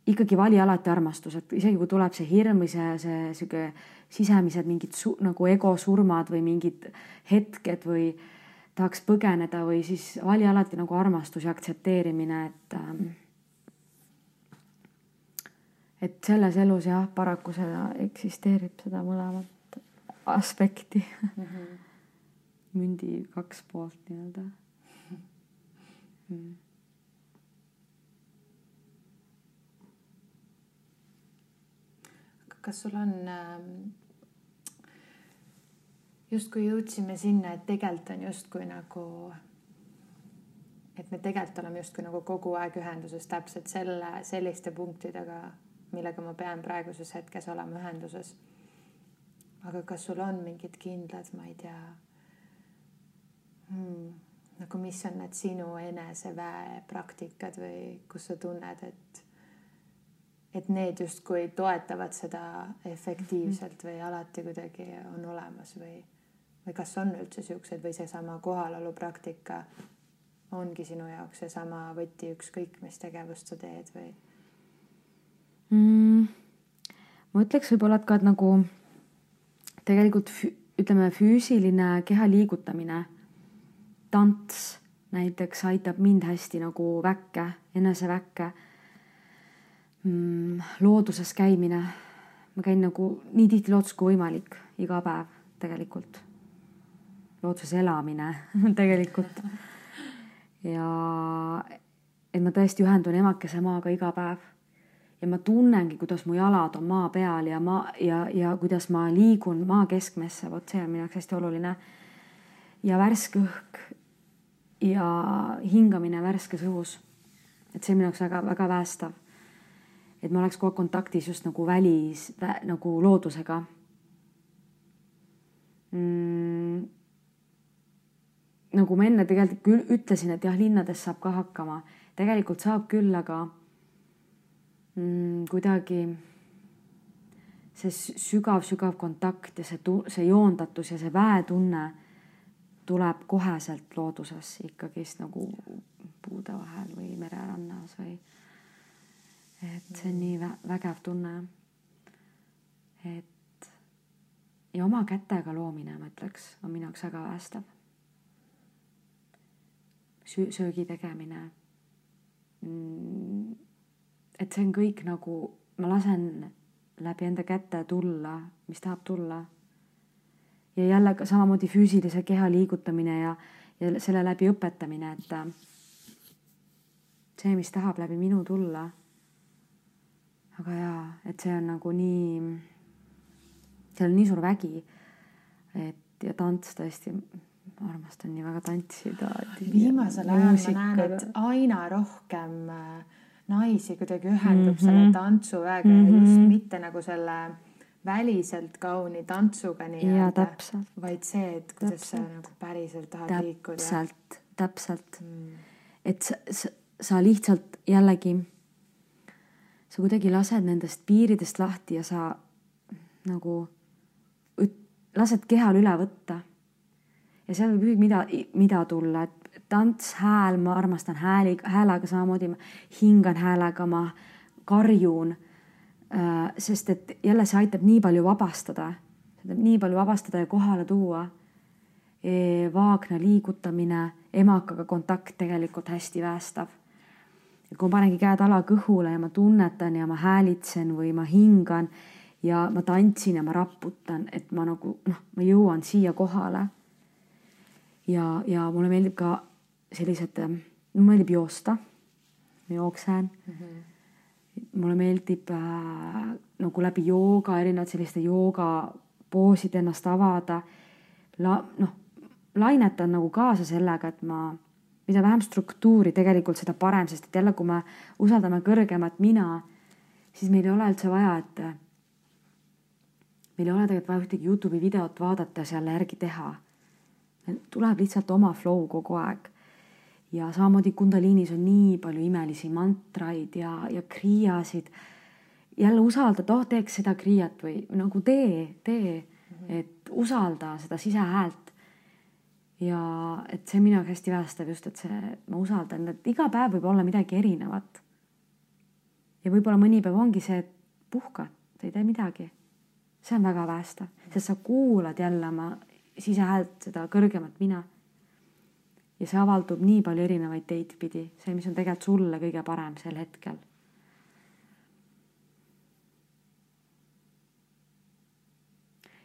ikkagi vali alati armastus, et isegi kui tuleb see hirm või see, see sihuke sisemised mingid su, nagu egosurmad või mingid hetked või tahaks põgeneda või siis vali alati nagu armastus ja aktsepteerimine, et ähm, et selles elus jah, paraku seda eksisteerib seda mõlemat aspekti mm. -hmm. mündi kaks poolt nii-öelda mm.. kas sul on ähm justkui jõudsime sinna, et tegelikult on justkui nagu, et me tegelikult oleme justkui nagu kogu aeg ühenduses täpselt selle, selliste punktidega, millega ma pean praeguses hetkes olema ühenduses. aga kas sul on mingid kindlad, ma ei tea hmm,, nagu mis on need sinu eneseväe praktikad või kus sa tunned, et et need justkui toetavad seda efektiivselt või alati kuidagi on olemas või, või kas on üldse siukseid või seesama kohalolu praktika ongi sinu jaoks seesama võti, ükskõik mis tegevust sa teed või mm,? ma ütleks võib-olla, et ka, et nagu tegelikult ütleme, füüsiline keha liigutamine, tants näiteks aitab mind hästi nagu väkke, eneseväkke mm,. looduses käimine, ma käin nagu nii tihti looduses kui võimalik, iga päev tegelikult. Looduses elamine <laughs> tegelikult. ja et ma tõesti ühendun emakese maaga iga päev ja ma tunnengi, kuidas mu jalad on maa peal ja ma ja, ja kuidas ma liigun maa keskmesse, vot see on minu jaoks hästi oluline. ja värske õhk ja hingamine värskes õhus. et see on minu jaoks väga-väga päästav. et ma oleks kogu aeg kontaktis just nagu välis vä,, nagu loodusega mm,. Nagu ma enne tegelikult küll ütlesin, et jah, linnades saab ka hakkama, tegelikult saab küll, aga mm, kuidagi see sügav-sügav kontakt ja see, see joondatus ja see väetunne tuleb koheselt looduses ikkagist nagu puude vahel või mererannas või. et see on nii vä vägev tunne. et ja oma kätega loomine, ma ütleks, on minu jaoks väga päästev. Söögi tegemine mm et see on kõik nagu, ma lasen läbi enda käte tulla, mis tahab tulla. ja jälle ka samamoodi füüsilise keha liigutamine ja, ja selle läbi õpetamine, et see, mis tahab läbi minu tulla. aga jaa, et see on nagu nii, seal on nii suur vägi. et ja tants tõesti, ma armastan nii väga tantsida. viimasel ajal ma näen, et aina rohkem äh, naisi kuidagi ühendub mm -hmm. selle tantsuväega mm -hmm. just mhm. mitte nagu selle väliselt kauni tantsuga nii-öelda, vaid see, et kuidas täpselt. sa nagu päriselt tahad täpselt, liikuda. täpselt, täpselt mm.. et sa, sa, sa lihtsalt jällegi, sa kuidagi lased nendest piiridest lahti ja sa nagu lased kehal üle võtta. Ja seal võib ükskõik mida, mida tulla, et tants, hääl, ma armastan hääli, häälega samamoodi, ma hingan häälega, ma karjun. Äh, sest et jälle see aitab nii palju vabastada, nii palju vabastada ja kohale tuua. E, vaagna liigutamine, emakaga kontakt tegelikult hästi päästav. et kui ma panengi käed ala kõhule ja ma tunnetan ja ma häälitsen või ma hingan ja ma tantsin ja ma raputan, et ma nagu noh, ma jõuan siia kohale ja, ja mulle meeldib ka sellised, mulle meeldib joosta, ma jooksen mm. -hmm. mulle meeldib äh, nagu läbi jooga, erinevate selliste jooga poosid ennast avada. La-, noh, lainetan nagu kaasa sellega, et ma, mida vähem struktuuri tegelikult, seda parem, sest et jälle, kui me usaldame kõrgemat mina, siis meil ei ole üldse vaja, et meil ei ole tegelikult vaja ühtegi Youtube'i videot vaadata ja selle järgi teha. Tuleb lihtsalt oma flow kogu aeg ja samamoodi Kundaliinis on nii palju imelisi mantraid ja, ja kriiasid. jälle usalda, et oh, teeks seda kriiat või nagu tee, tee -hmm. et usalda seda sisehäält. ja et see minu jaoks hästi päästev just, et see, ma usaldan, et iga päev võib olla midagi erinevat. ja võib-olla mõni päev ongi see, et puhkad, sa ei tee midagi. see on väga päästev, sest sa kuulad jälle oma sisehäält, seda kõrgemat mina. Ja see avaldub nii palju erinevaid teid pidi, see, mis on tegelikult sulle kõige parem sel hetkel.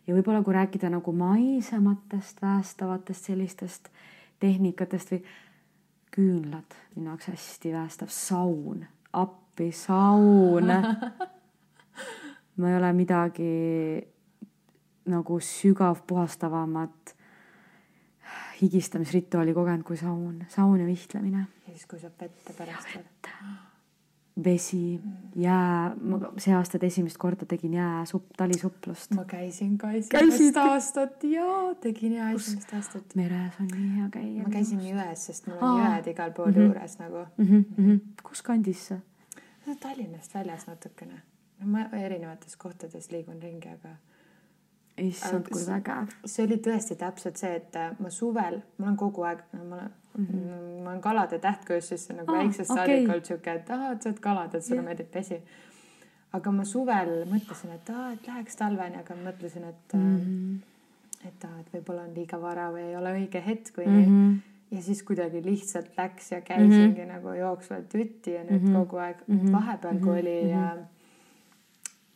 ja võib-olla, kui rääkida nagu maisematest, päästavatest sellistest tehnikatest või küünlad, minu jaoks hästi päästav, saun, appi, saun! <laughs> Ma ei ole midagi nagu sügav puhastavamat higistamisrituaali kogenud kui saun, saun ja vihklemine. ja siis, kui saab vette pärast veel. vesi, jää, ma see aasta esimest korda tegin jääsupp, talisuplust. ma käisin ka esimest aastat ja tegin jää esimest aastat. meres on nii hea käia. ma käisin jões, sest mul on Aa. jõed igal pool mm -hmm. juures nagu mm. -hmm, mm -hmm. kus kandis sa? Tallinnast väljas natukene. no ma erinevates kohtades liigun ringi, aga issand, kui vägev. see oli tõesti täpselt see, et äh, ma suvel, ma olen kogu aeg, ma olen mm, -hmm. ma olen kalade tähtkujus, siis nagu ah, väiksest okay. saadik olnud sihuke, et ahah, et sa oled kalad, et sulle yeah. meeldib vesi. aga ma suvel mõtlesin, et aa, et läheks talveni, aga mõtlesin, et mm, -hmm. et aa, et võib-olla on liiga vara või ei ole õige hetk või mm. -hmm ja siis kuidagi lihtsalt läks ja käisingi mm -hmm. nagu jooksvalt jutti ja nüüd mm -hmm. kogu aeg mm, -hmm. vahepeal, kui oli mm -hmm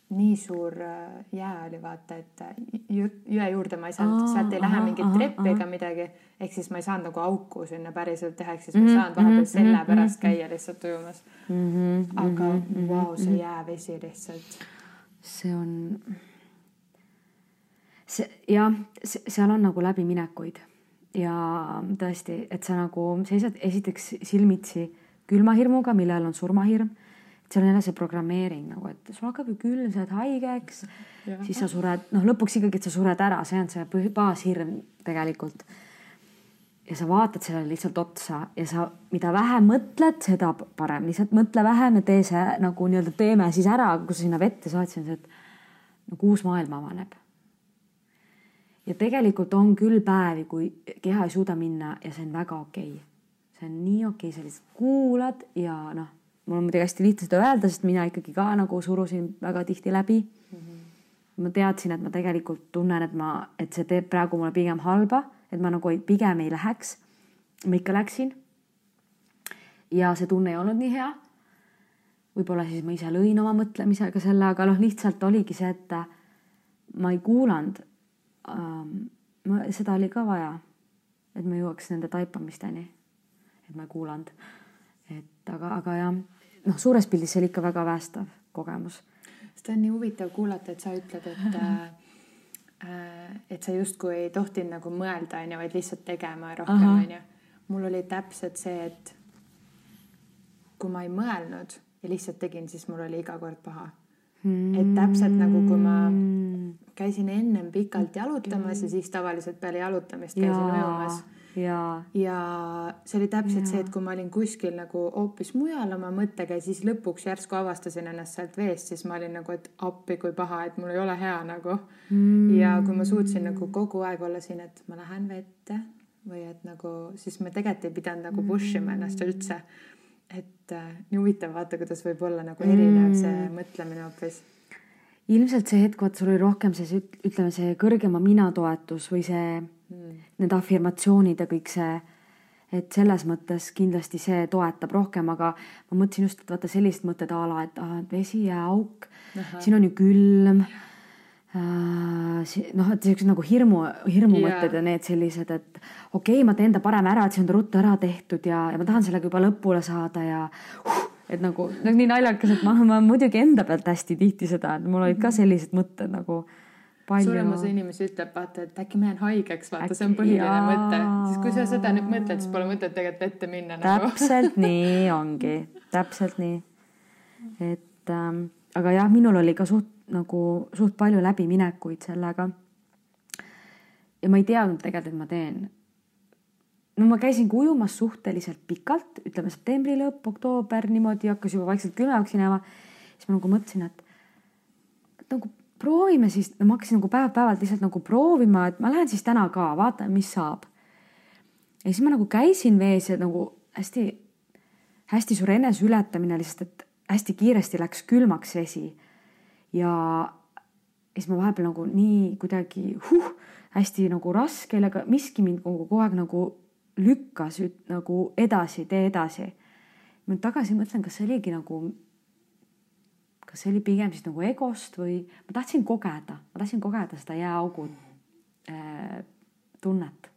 nii suur äh, jää oli vaata, et äh, jõe juurde ma ei saanud, sealt ei lähe mingit treppi ega midagi. ehk siis ma ei saanud nagu auku sinna päriselt teha, ehk siis ma ei mhm, saanud vahepeal mhm, selle pärast mhm, käia lihtsalt ujumas. aga vau, see jäävesi lihtsalt. see on, see jah, seal on nagu läbiminekuid ja tõesti, et sa nagu seisad esiteks silmitsi külmahirmuga, millel on surmahirm seal on jälle see programmeering nagu, et sul hakkab ju külm, sa jääd haigeks, siis sa sured, noh, lõpuks ikkagi, et sa sured ära, see on see baashirm tegelikult. ja sa vaatad sellele lihtsalt otsa ja sa, mida vähem mõtled, seda parem, lihtsalt mõtle vähem ja tee see nagu nii-öelda teeme siis ära, kui sa sinna vette saad, siis on see, et nagu uus maailm avaneb. ja tegelikult on küll päevi, kui keha ei suuda minna ja see on väga okei okay. see on nii okei okay,, sa lihtsalt kuulad ja noh mul on muidugi hästi lihtne seda öelda, sest mina ikkagi ka nagu surusin väga tihti läbi mm. -hmm. ma teadsin, et ma tegelikult tunnen, et ma, et see teeb praegu mulle pigem halba, et ma nagu ei, pigem ei läheks. ma ikka läksin. ja see tunne ei olnud nii hea. võib-olla siis ma ise lõin oma mõtlemisega selle, aga noh, lihtsalt oligi see, et ma ei kuulanud ähm,. seda oli ka vaja, et ma jõuaks nende taipamisteni. et ma ei kuulanud. et aga, aga jah noh, suures pildis see oli ikka väga päästev kogemus. seda on nii huvitav kuulata, et sa ütled, et äh, et sa justkui ei tohtinud nagu mõelda, onju, vaid lihtsalt tegema rohkem, onju. mul oli täpselt see, et kui ma ei mõelnud ja lihtsalt tegin, siis mul oli iga kord paha. Mm.. et täpselt nagu, kui ma käisin ennem pikalt jalutamas ja siis tavaliselt peale jalutamist käisin ujumas. ja, ja see oli täpselt ja. see, et kui ma olin kuskil nagu hoopis mujal oma mõttega ja siis lõpuks järsku avastasin ennast sealt veest, siis ma olin nagu, et appi, kui paha, et mul ei ole hea nagu mm.. ja kui ma suutsin nagu kogu aeg olla siin, et ma lähen vette või et nagu siis ma tegelikult ei pidanud nagu push ima ennast üldse. et äh, nii huvitav vaata, kuidas võib olla nagu erinev see mm. mõtlemine hoopis ilmselt see hetk, vaat sul oli rohkem see, ütleme, see kõrgema mina toetus või see mm. need afirmatsioonid ja kõik see, et selles mõttes kindlasti see toetab rohkem, aga ma mõtlesin just, et vaata sellised mõtted a la, et ah, vesi ja auk, siin on ju külm noh, et siuksed nagu hirmu, hirmumõtted yeah. ja need sellised, et okei okay,, ma teen ta parem ära, et see on ruttu ära tehtud ja, ja ma tahan sellega juba lõpule saada ja uh, et nagu, nagu nii naljakas, et ma, ma muidugi enda pealt hästi tihti seda, et mul olid ka sellised mõtted nagu palju. suurem osa inimesi ütleb, vaata, et äkki ma jään haigeks, vaata, see on põhiline jaa. mõte. siis kui sa seda nüüd mõtled, siis pole mõtet tegelikult ette minna nagu. täpselt nii ongi, täpselt nii. et ähm, aga jah, minul oli ka suht nagu suht palju läbiminekuid sellega. ja ma ei teadnud tegelikult, et ma teen. no ma käisingi ujumas suhteliselt pikalt, ütleme septembri lõpp, oktoober niimoodi hakkas juba vaikselt külmemaks minema. siis ma nagu mõtlesin, et nagu proovime siis, ma hakkasin nagu päev-päevalt lihtsalt nagu proovima, et ma lähen siis täna ka, vaatan, mis saab. ja siis ma nagu käisin vees ja nagu hästi, hästi suur eneseületamine lihtsalt, et hästi kiiresti läks külmaks vesi. ja siis ma vahepeal nagu nii kuidagi huh, hästi nagu raske aga miski mind nagu kogu aeg nagu lükkas nagu edasi, tee edasi. ma nüüd tagasi mõtlen, kas see oligi nagu kas see oli pigem siis nagu egost või ma tahtsin kogeda, ma tahtsin kogeda seda jääaugu äh, tunnet.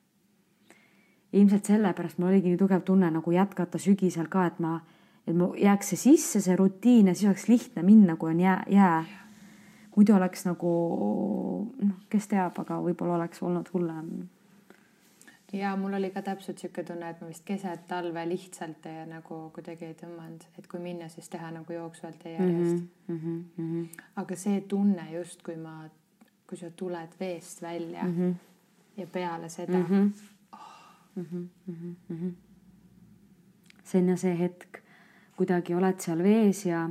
ilmselt sellepärast mul oligi nii tugev tunne nagu jätkata sügisel ka, et ma, et mul jääks see sisse, see rutiin ja siis oleks lihtne minna, kui on jää, jää. muidu oleks nagu noh, kes teab, aga võib-olla oleks olnud hullem ja mul oli ka täpselt sihuke tunne, et ma vist keset talve lihtsalt ei, nagu kuidagi ei tõmmanud, et kui minna, siis teha nagu jooksvalt ja järjest mm. -hmm, mm -hmm. aga see tunne just, kui ma, kui sa tuled veest välja mm -hmm. ja peale seda mm. -hmm. Oh. Mm -hmm, mm -hmm. see on ja see hetk, kuidagi oled seal vees ja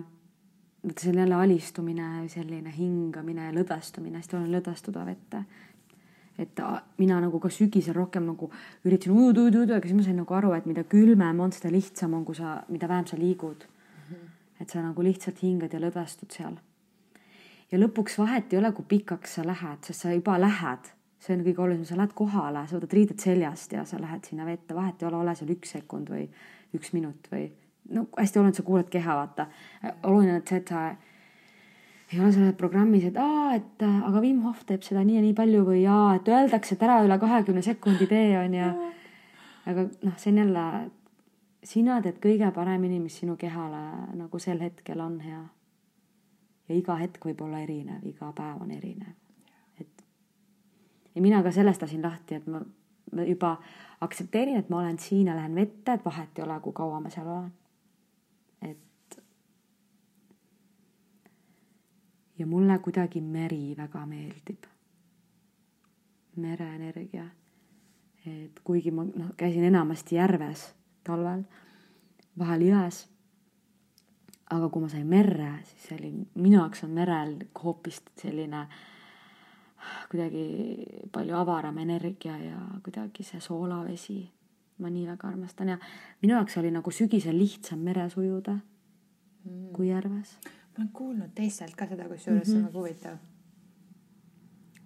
vot see on jälle alistumine, selline hingamine lõdvestumine, hästi oluline lõdvestuda vette. Et a- mina nagu ka sügisel rohkem nagu üritasin ujuda, ujuda, ujuda, aga siis ma sain nagu aru, et mida külmem on, seda lihtsam on, kui sa, mida vähem sa liigud. et sa nagu lihtsalt hingad ja lõdvestud seal. ja lõpuks vahet ei ole, kui pikaks sa lähed, sest sa juba lähed. see on kõige olulisem, sa lähed kohale, sa võtad riided seljast ja sa lähed sinna vette, vahet ei ole, ole seal üks sekund või üks minut või no hästi oluline, et sa kuulad keha, vaata. oluline on see, et sa ei ole selles programmis, et aa, et aga Wim Hof teeb seda nii ja nii palju või jaa, et öeldakse, et ära üle kahekümne sekundi tee on ju. aga noh, see on jälle, sina teed kõige paremini, mis sinu kehale nagu sel hetkel on hea. ja iga hetk võib olla erinev, iga päev on erinev. et ja mina ka sellest lasin lahti, et ma, ma juba aktsepteerin, et ma olen siin ja lähen vette, et vahet ei ole, kui kaua ma seal olen. Ja mulle kuidagi meri väga meeldib. mereenergia. et kuigi ma noh, käisin enamasti järves talvel, vahel jões. aga kui ma sain merre, siis oli, minu jaoks on merel hoopis selline kuidagi palju avaram energia ja kuidagi see soolavesi. ma nii väga armastan ja minu jaoks oli nagu sügisel lihtsam meres ujuda mm. kui järves ma olen kuulnud teistelt ka seda, kusjuures mm -hmm. see on väga huvitav.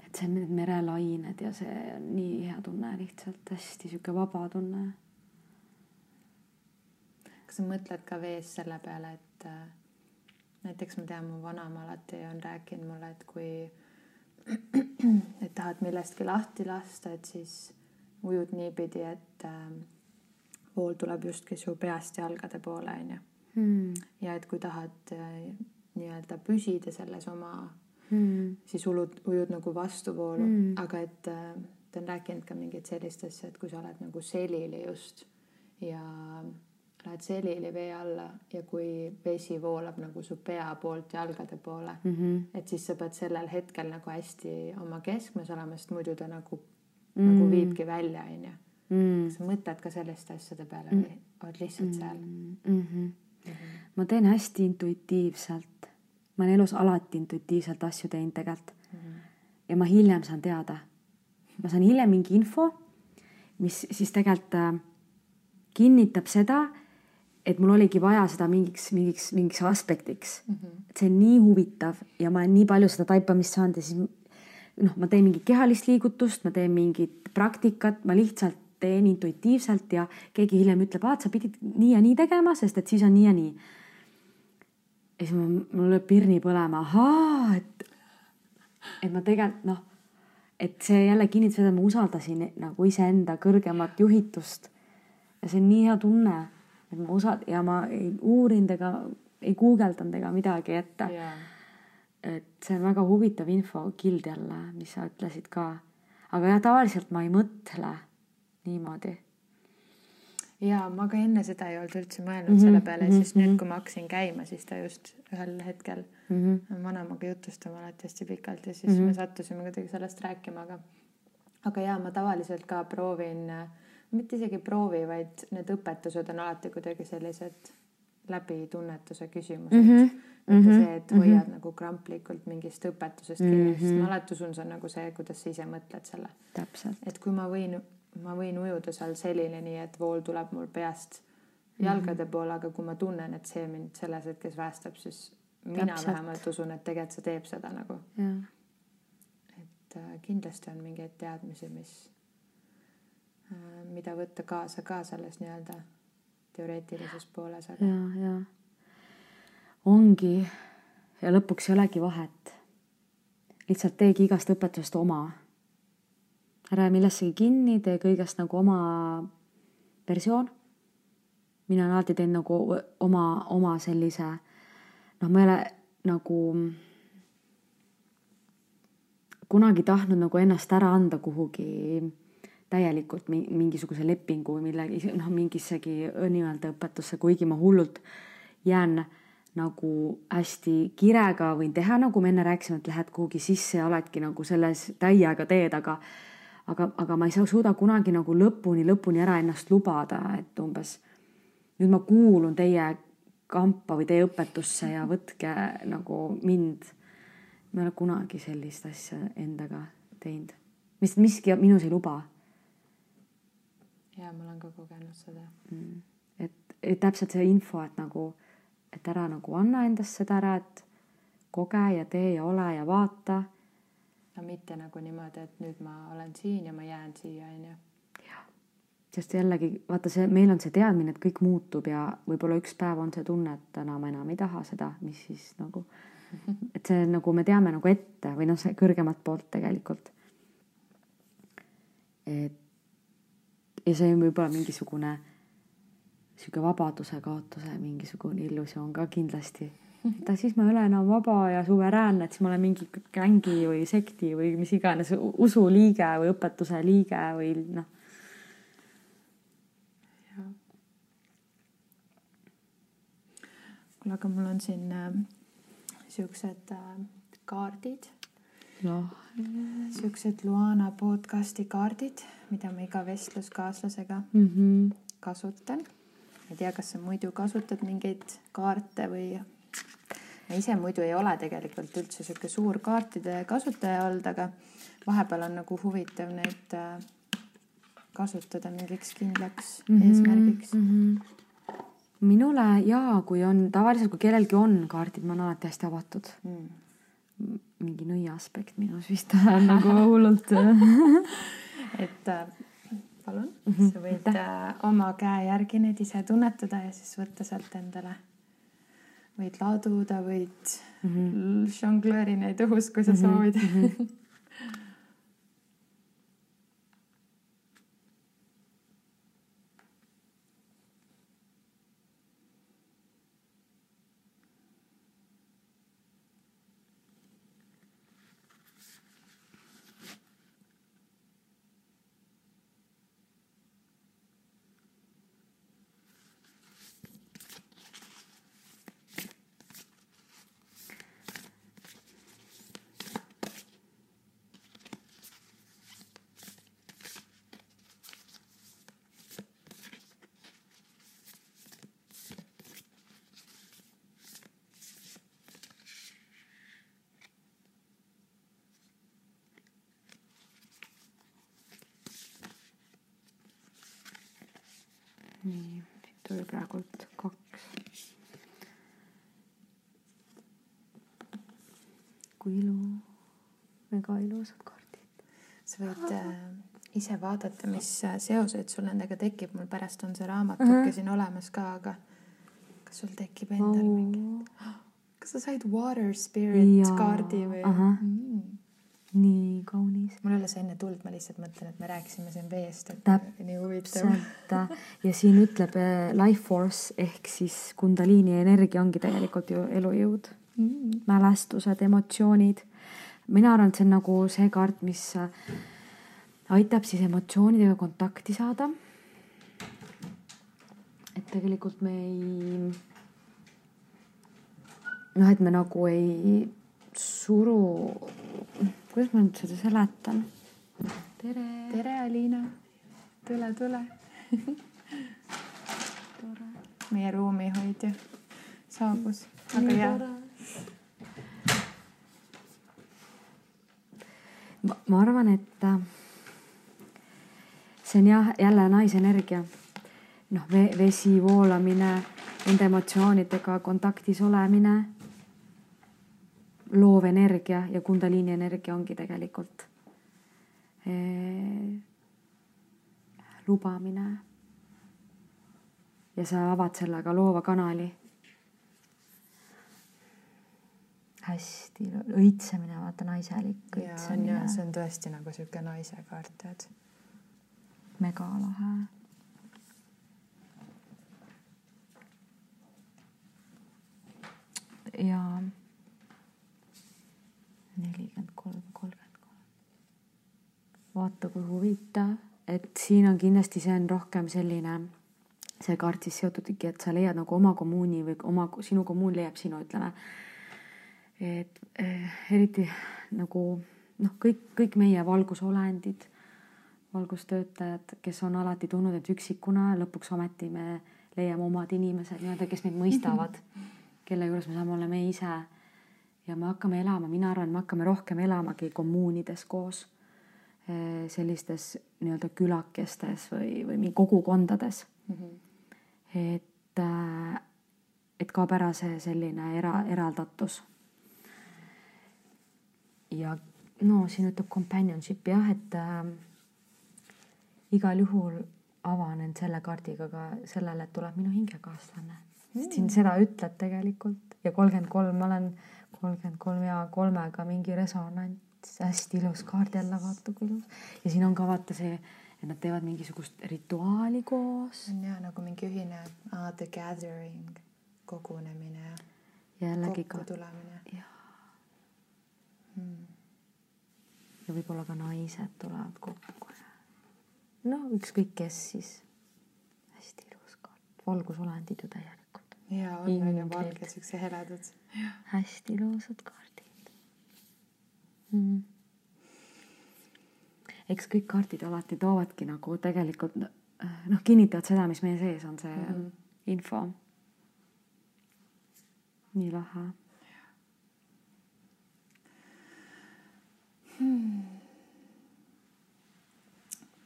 et see need merelained ja see on nii hea tunne lihtsalt, hästi sihuke vaba tunne. kas sa mõtled ka vees selle peale, et äh, näiteks ma tean, mu vanaema alati on rääkinud mulle, et kui <clears throat> et tahad millestki lahti lasta, et siis ujud niipidi, et äh, vool tuleb justkui su peast jalgade poole, onju. Hmm. ja et kui tahad äh, nii-öelda püsida selles oma Hmm. siis ulud, ujud nagu vastuvoolu Mm. aga et äh, ta on rääkinud ka mingeid sellist asja, et kui sa oled nagu selili just ja lähed selili vee alla ja kui vesi voolab nagu su pea poolt jalgade poole Mm -hmm. et siis sa pead sellel hetkel nagu hästi oma keskmes olema, sest muidu ta nagu Mm. mm. nagu viibki välja, onju. Mm. kas sa mõtled ka selliste asjade peale või oled lihtsalt seal Mm -hmm. ma teen hästi intuitiivselt. Ma olen elus alati intuitiivselt asju teinud tegelikult mm? -hmm. ja ma hiljem saan teada. ma saan hiljem mingi info, mis siis tegelikult äh, kinnitab seda, et mul oligi vaja seda mingiks, mingiks, mingiks aspektiks Mm -hmm. et see on nii huvitav ja ma olen nii palju seda taipamist saanud ja siis noh, ma teen mingit kehalist liigutust, ma teen mingit praktikat, ma lihtsalt teen intuitiivselt ja keegi hiljem ütleb, aa, sa pidid nii ja nii tegema, sest et siis on nii ja nii. Ja siis mul, mul lööb pirni põlema, ahaa, et, et ma tegelikult noh, et see jälle kinnitab seda, et ma usaldasin nagu iseenda kõrgemat juhitust. ja see on nii hea tunne, et ma usald- ja ma ei uurinud ega ei guugeldanud ega midagi ette ja et see on väga huvitav infokild jälle, mis sa ütlesid ka. aga jah, tavaliselt ma ei mõtle niimoodi. Ja ma ka enne seda ei olnud üldse mõelnud mm Mhm, -hmm, selle peale mm, mhm, siis nüüd, mhm. kui ma hakkasin käima, siis ta just ühel hetkel Mm -hmm. vanemaga jutustama alati hästi pikalt ja siis mm Mhm. -hmm. me sattusime kuidagi sellest rääkima, aga aga jaa, ma tavaliselt ka proovin, mitte isegi proovi, vaid need õpetused on alati kuidagi sellised läbi tunnetuse küsimused mm. Mhm, -hmm. mitte mhm, see, et hoiad mm -hmm. nagu kramplikult mingist õpetusest kinni mm, -hmm. sest Mhm. ma alati usun, see on nagu see, kuidas sa ise mõtled selle et kui ma võin, ma võin ujuda seal selili nii, et vool tuleb mul peast jalgade -hmm. poole, aga kui ma tunnen, et see mind selles hetkes päästab, siis mina Täpselt. vähemalt usun, et tegelikult see teeb seda nagu. et äh, kindlasti on mingeid teadmisi, mis äh,, mida võtta kaasa ka selles nii-öelda teoreetilises pooles, aga ja, ja ongi ja lõpuks ei olegi vahet. lihtsalt teegi igast õpetusest oma. Ära jää millessegi kinni, tee kõigest nagu oma versioon. mina olen alati teinud nagu oma, oma sellise, noh, ma ei ole nagu kunagi tahtnud nagu ennast ära anda kuhugi täielikult mi- mingisuguse lepingu või millegi, noh, mingissegi nii-öelda õpetusse, kuigi ma hullult jään nagu hästi kirega võin teha, nagu me enne rääkisime, et lähed kuhugi sisse ja oledki nagu selles täiega teed, aga aga, aga ma ei saa, suuda kunagi nagu lõpuni, lõpuni ära ennast lubada, et umbes nüüd ma kuulun teie kampa või tee õpetusse ja võtke nagu mind. ma ei ole kunagi sellist asja endaga teinud, mis miski minus ei luba ja ma olen ka kogenud seda mm.. et, et täpselt see info, et nagu, et ära nagu anna endast seda ära, et koge ja tee ja ole ja vaata. No mitte nagu niimoodi, et nüüd ma olen siin ja ma jään siia, onju. sest jällegi vaata see, meil on see teadmine, et kõik muutub ja võib-olla üks päev on see tunne, et täna ma enam ei taha seda, mis siis nagu, <laughs> et see nagu me teame nagu ette või noh, see kõrgemat poolt tegelikult. et ja see on võib-olla mingisugune sihuke vabaduse kaotuse mingisugune illusioon ka kindlasti. Et siis ma ei ole enam vaba ja suveräänne, et siis ma olen mingi gängi või sekti või mis iganes usuliige või õpetuse liige või noh. kuule, aga mul on siin äh, siuksed äh, kaardid noh. siuksed Luana podcasti kaardid, mida ma iga vestluskaaslasega mm -hmm. kasutan. ma ei tea, kas sa muidu kasutad mingeid kaarte või? Ma ise muidu ei ole tegelikult üldse sihuke suur kaartide kasutaja olnud, aga vahepeal on nagu huvitav neid äh, kasutada mingiks kindlaks mm -hmm. eesmärgiks mm. -hmm minule jaa, kui on tavaliselt, kui kellelgi on kaardid, ma olen alati hästi avatud mm mingi nõia aspekt minus vist <laughs> on nagu hullult <laughs> et äh, palun mm, -hmm. sa võid äh, oma käe järgi neid ise tunnetada ja siis võtta sealt endale. Võid laduda, võid mm -hmm. žonglööri neid õhus, kui sa mm -hmm. soovid mm. -hmm. <laughs> nii, siit oli praegult kaks. kui ilu, väga ilusad kaardid. Sa võid äh, ise vaadata, mis äh, seoseid sul nendega tekib, mul pärast on see raamatuke -huh. siin olemas ka, aga kas sul tekib endal oh. mingi, <gasps> kas sa said Water Spirit ja. kaardi või? Mm nii kaunis. mul ei ole see enne tulnud, ma lihtsalt mõtlen, et me rääkisime siin veest, et Täpselt. nii huvitav. ja siin ütleb eh, life force ehk siis kundaliini energia ongi tegelikult ju elujõud mm., mälestused, emotsioonid. Mina arvan, et see on nagu see kaart, mis äh, aitab siis emotsioonidega kontakti saada. et tegelikult me ei, noh, et me nagu ei suru kuidas ma nüüd seda seletan? tere. tere, Aliina. tule, tule <laughs> tore. meie ruumihoidja saabus, aga hea. Ma arvan, et äh, see on jah, jälle naisenergia. noh, vesi voolamine, nende emotsioonidega kontaktis olemine loov energia ja kundaliini energia ongi tegelikult ee, lubamine. ja sa avad sellega loova kanali. Hästi, õitsemine, vaata naiselik õitsemine. see on tõesti nagu sihuke naise kaart, tead. megalahe ja nelikümmend kolm, kolmkümmend kolm. vaata, kui huvitav, et siin on kindlasti, see on rohkem selline, see kaart siis seotudki, et sa leiad nagu oma kommuuni või oma, sinu kommuun leiab sinu, ütleme. Et eh, eriti nagu noh, kõik, kõik meie valgusolendid, valgustöötajad, kes on alati tundnud end üksikuna, lõpuks ometi me leiame omad inimesed nii-öelda, kes meid mõistavad, kelle juures me saame olla me ise. ja me hakkame elama, mina arvan, me hakkame rohkem elamagi kommuunides koos. eh, sellistes nii-öelda külakestes või, või mingi kogukondades mm. -hmm. et, äh, et kaob ära see selline era, eraldatus. Ja no siin ütleb companionship jah, et äh, igal juhul avanen selle kaardiga ka sellele, et tuleb minu hingekaaslane mm.. sest siin seda ütleb tegelikult ja kolmkümmend kolm, ma olen kolmkümmend kolm ja kolmega mingi resonants, hästi ilus kaart jälle, vaata kui ilus. ja siin on ka vaata see, et nad teevad mingisugust rituaali koos. on ja nagu mingi ühine ah, the gathering, kogunemine ja. jällegi ka. kokkutulemine. jah hmm ja võib-olla ka naised tulevad kokku. no ükskõik kes siis. hästi ilus kaart, valgusolendid ju täielikult. ja on, on ju valged siuksed heledad. hästi ilusad kaardid mm.. eks kõik kaardid alati toovadki nagu tegelikult noh, kinnitavad seda, mis meie sees on, see mm -hmm. info. nii lahe hmm..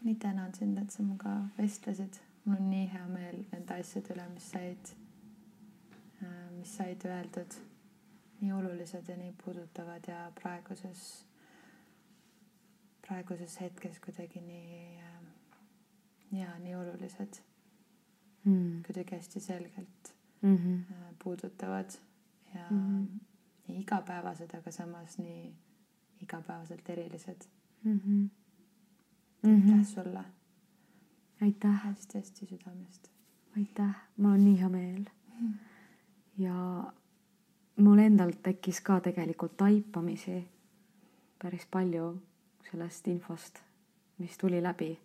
nii tänan sind, et sa minuga vestlesid. mul on nii hea meel nende asjade üle, mis said, äh, mis said öeldud. nii olulised ja nii puudutavad ja praeguses, praeguses hetkes kuidagi nii äh, ja nii olulised mm.. kuidagi hästi selgelt mm -hmm. puudutavad ja mm -hmm. nii igapäevased, aga samas nii igapäevaselt erilised mm. -hmm. aitäh mm -hmm. sulle. aitäh. hästi-hästi südamest. aitäh, mul on nii hea meel mm. -hmm. ja mul endal tekkis ka tegelikult taipamisi päris palju sellest infost, mis tuli läbi,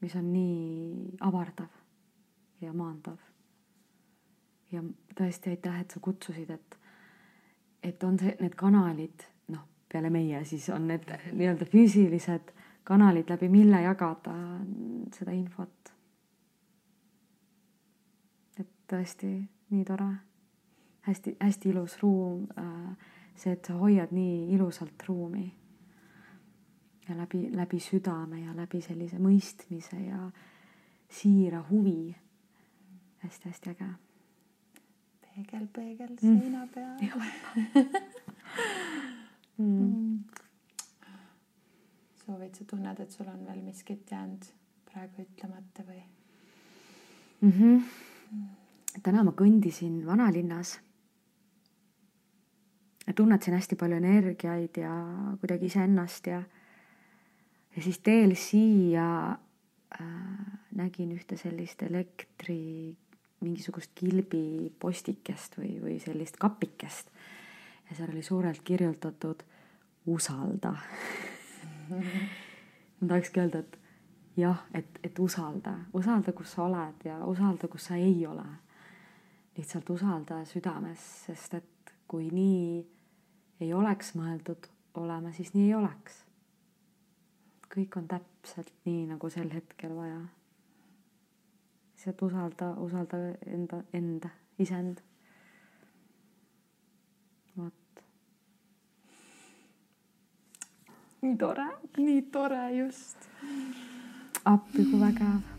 mis on nii avardav ja maandav. ja tõesti aitäh, et sa kutsusid, et, et on see, need kanalid peale meie siis on need nii-öelda füüsilised kanalid, läbi mille jagada seda infot. et tõesti nii tore hästi,, hästi-hästi ilus ruum. Äh, see, et sa hoiad nii ilusalt ruumi ja läbi, läbi südame ja läbi sellise mõistmise ja siira huvi hästi,. hästi-hästi äge. peegel, peegel seina peal mm.. <laughs> Mm. soovid, sa tunned, et sul on veel miskit jäänud praegu ütlemata või mm? -hmm. Mm. täna ma kõndisin vanalinnas. tunnetasin hästi palju energiaid ja kuidagi iseennast ja, ja siis teel siia äh, nägin ühte sellist elektri mingisugust kilbipostikest või, või sellist kapikest ja seal oli suurelt kirjutatud usalda ma tahakski öelda, et jah, et, et usalda, usalda, kus sa oled ja usalda, kus sa ei ole. lihtsalt usalda südames, sest et kui nii ei oleks mõeldud olema, siis nii ei oleks. kõik on täpselt nii, nagu sel hetkel vaja. lihtsalt usalda, usalda enda, enda, iseend nii tore, nii tore just. appi, kui vägev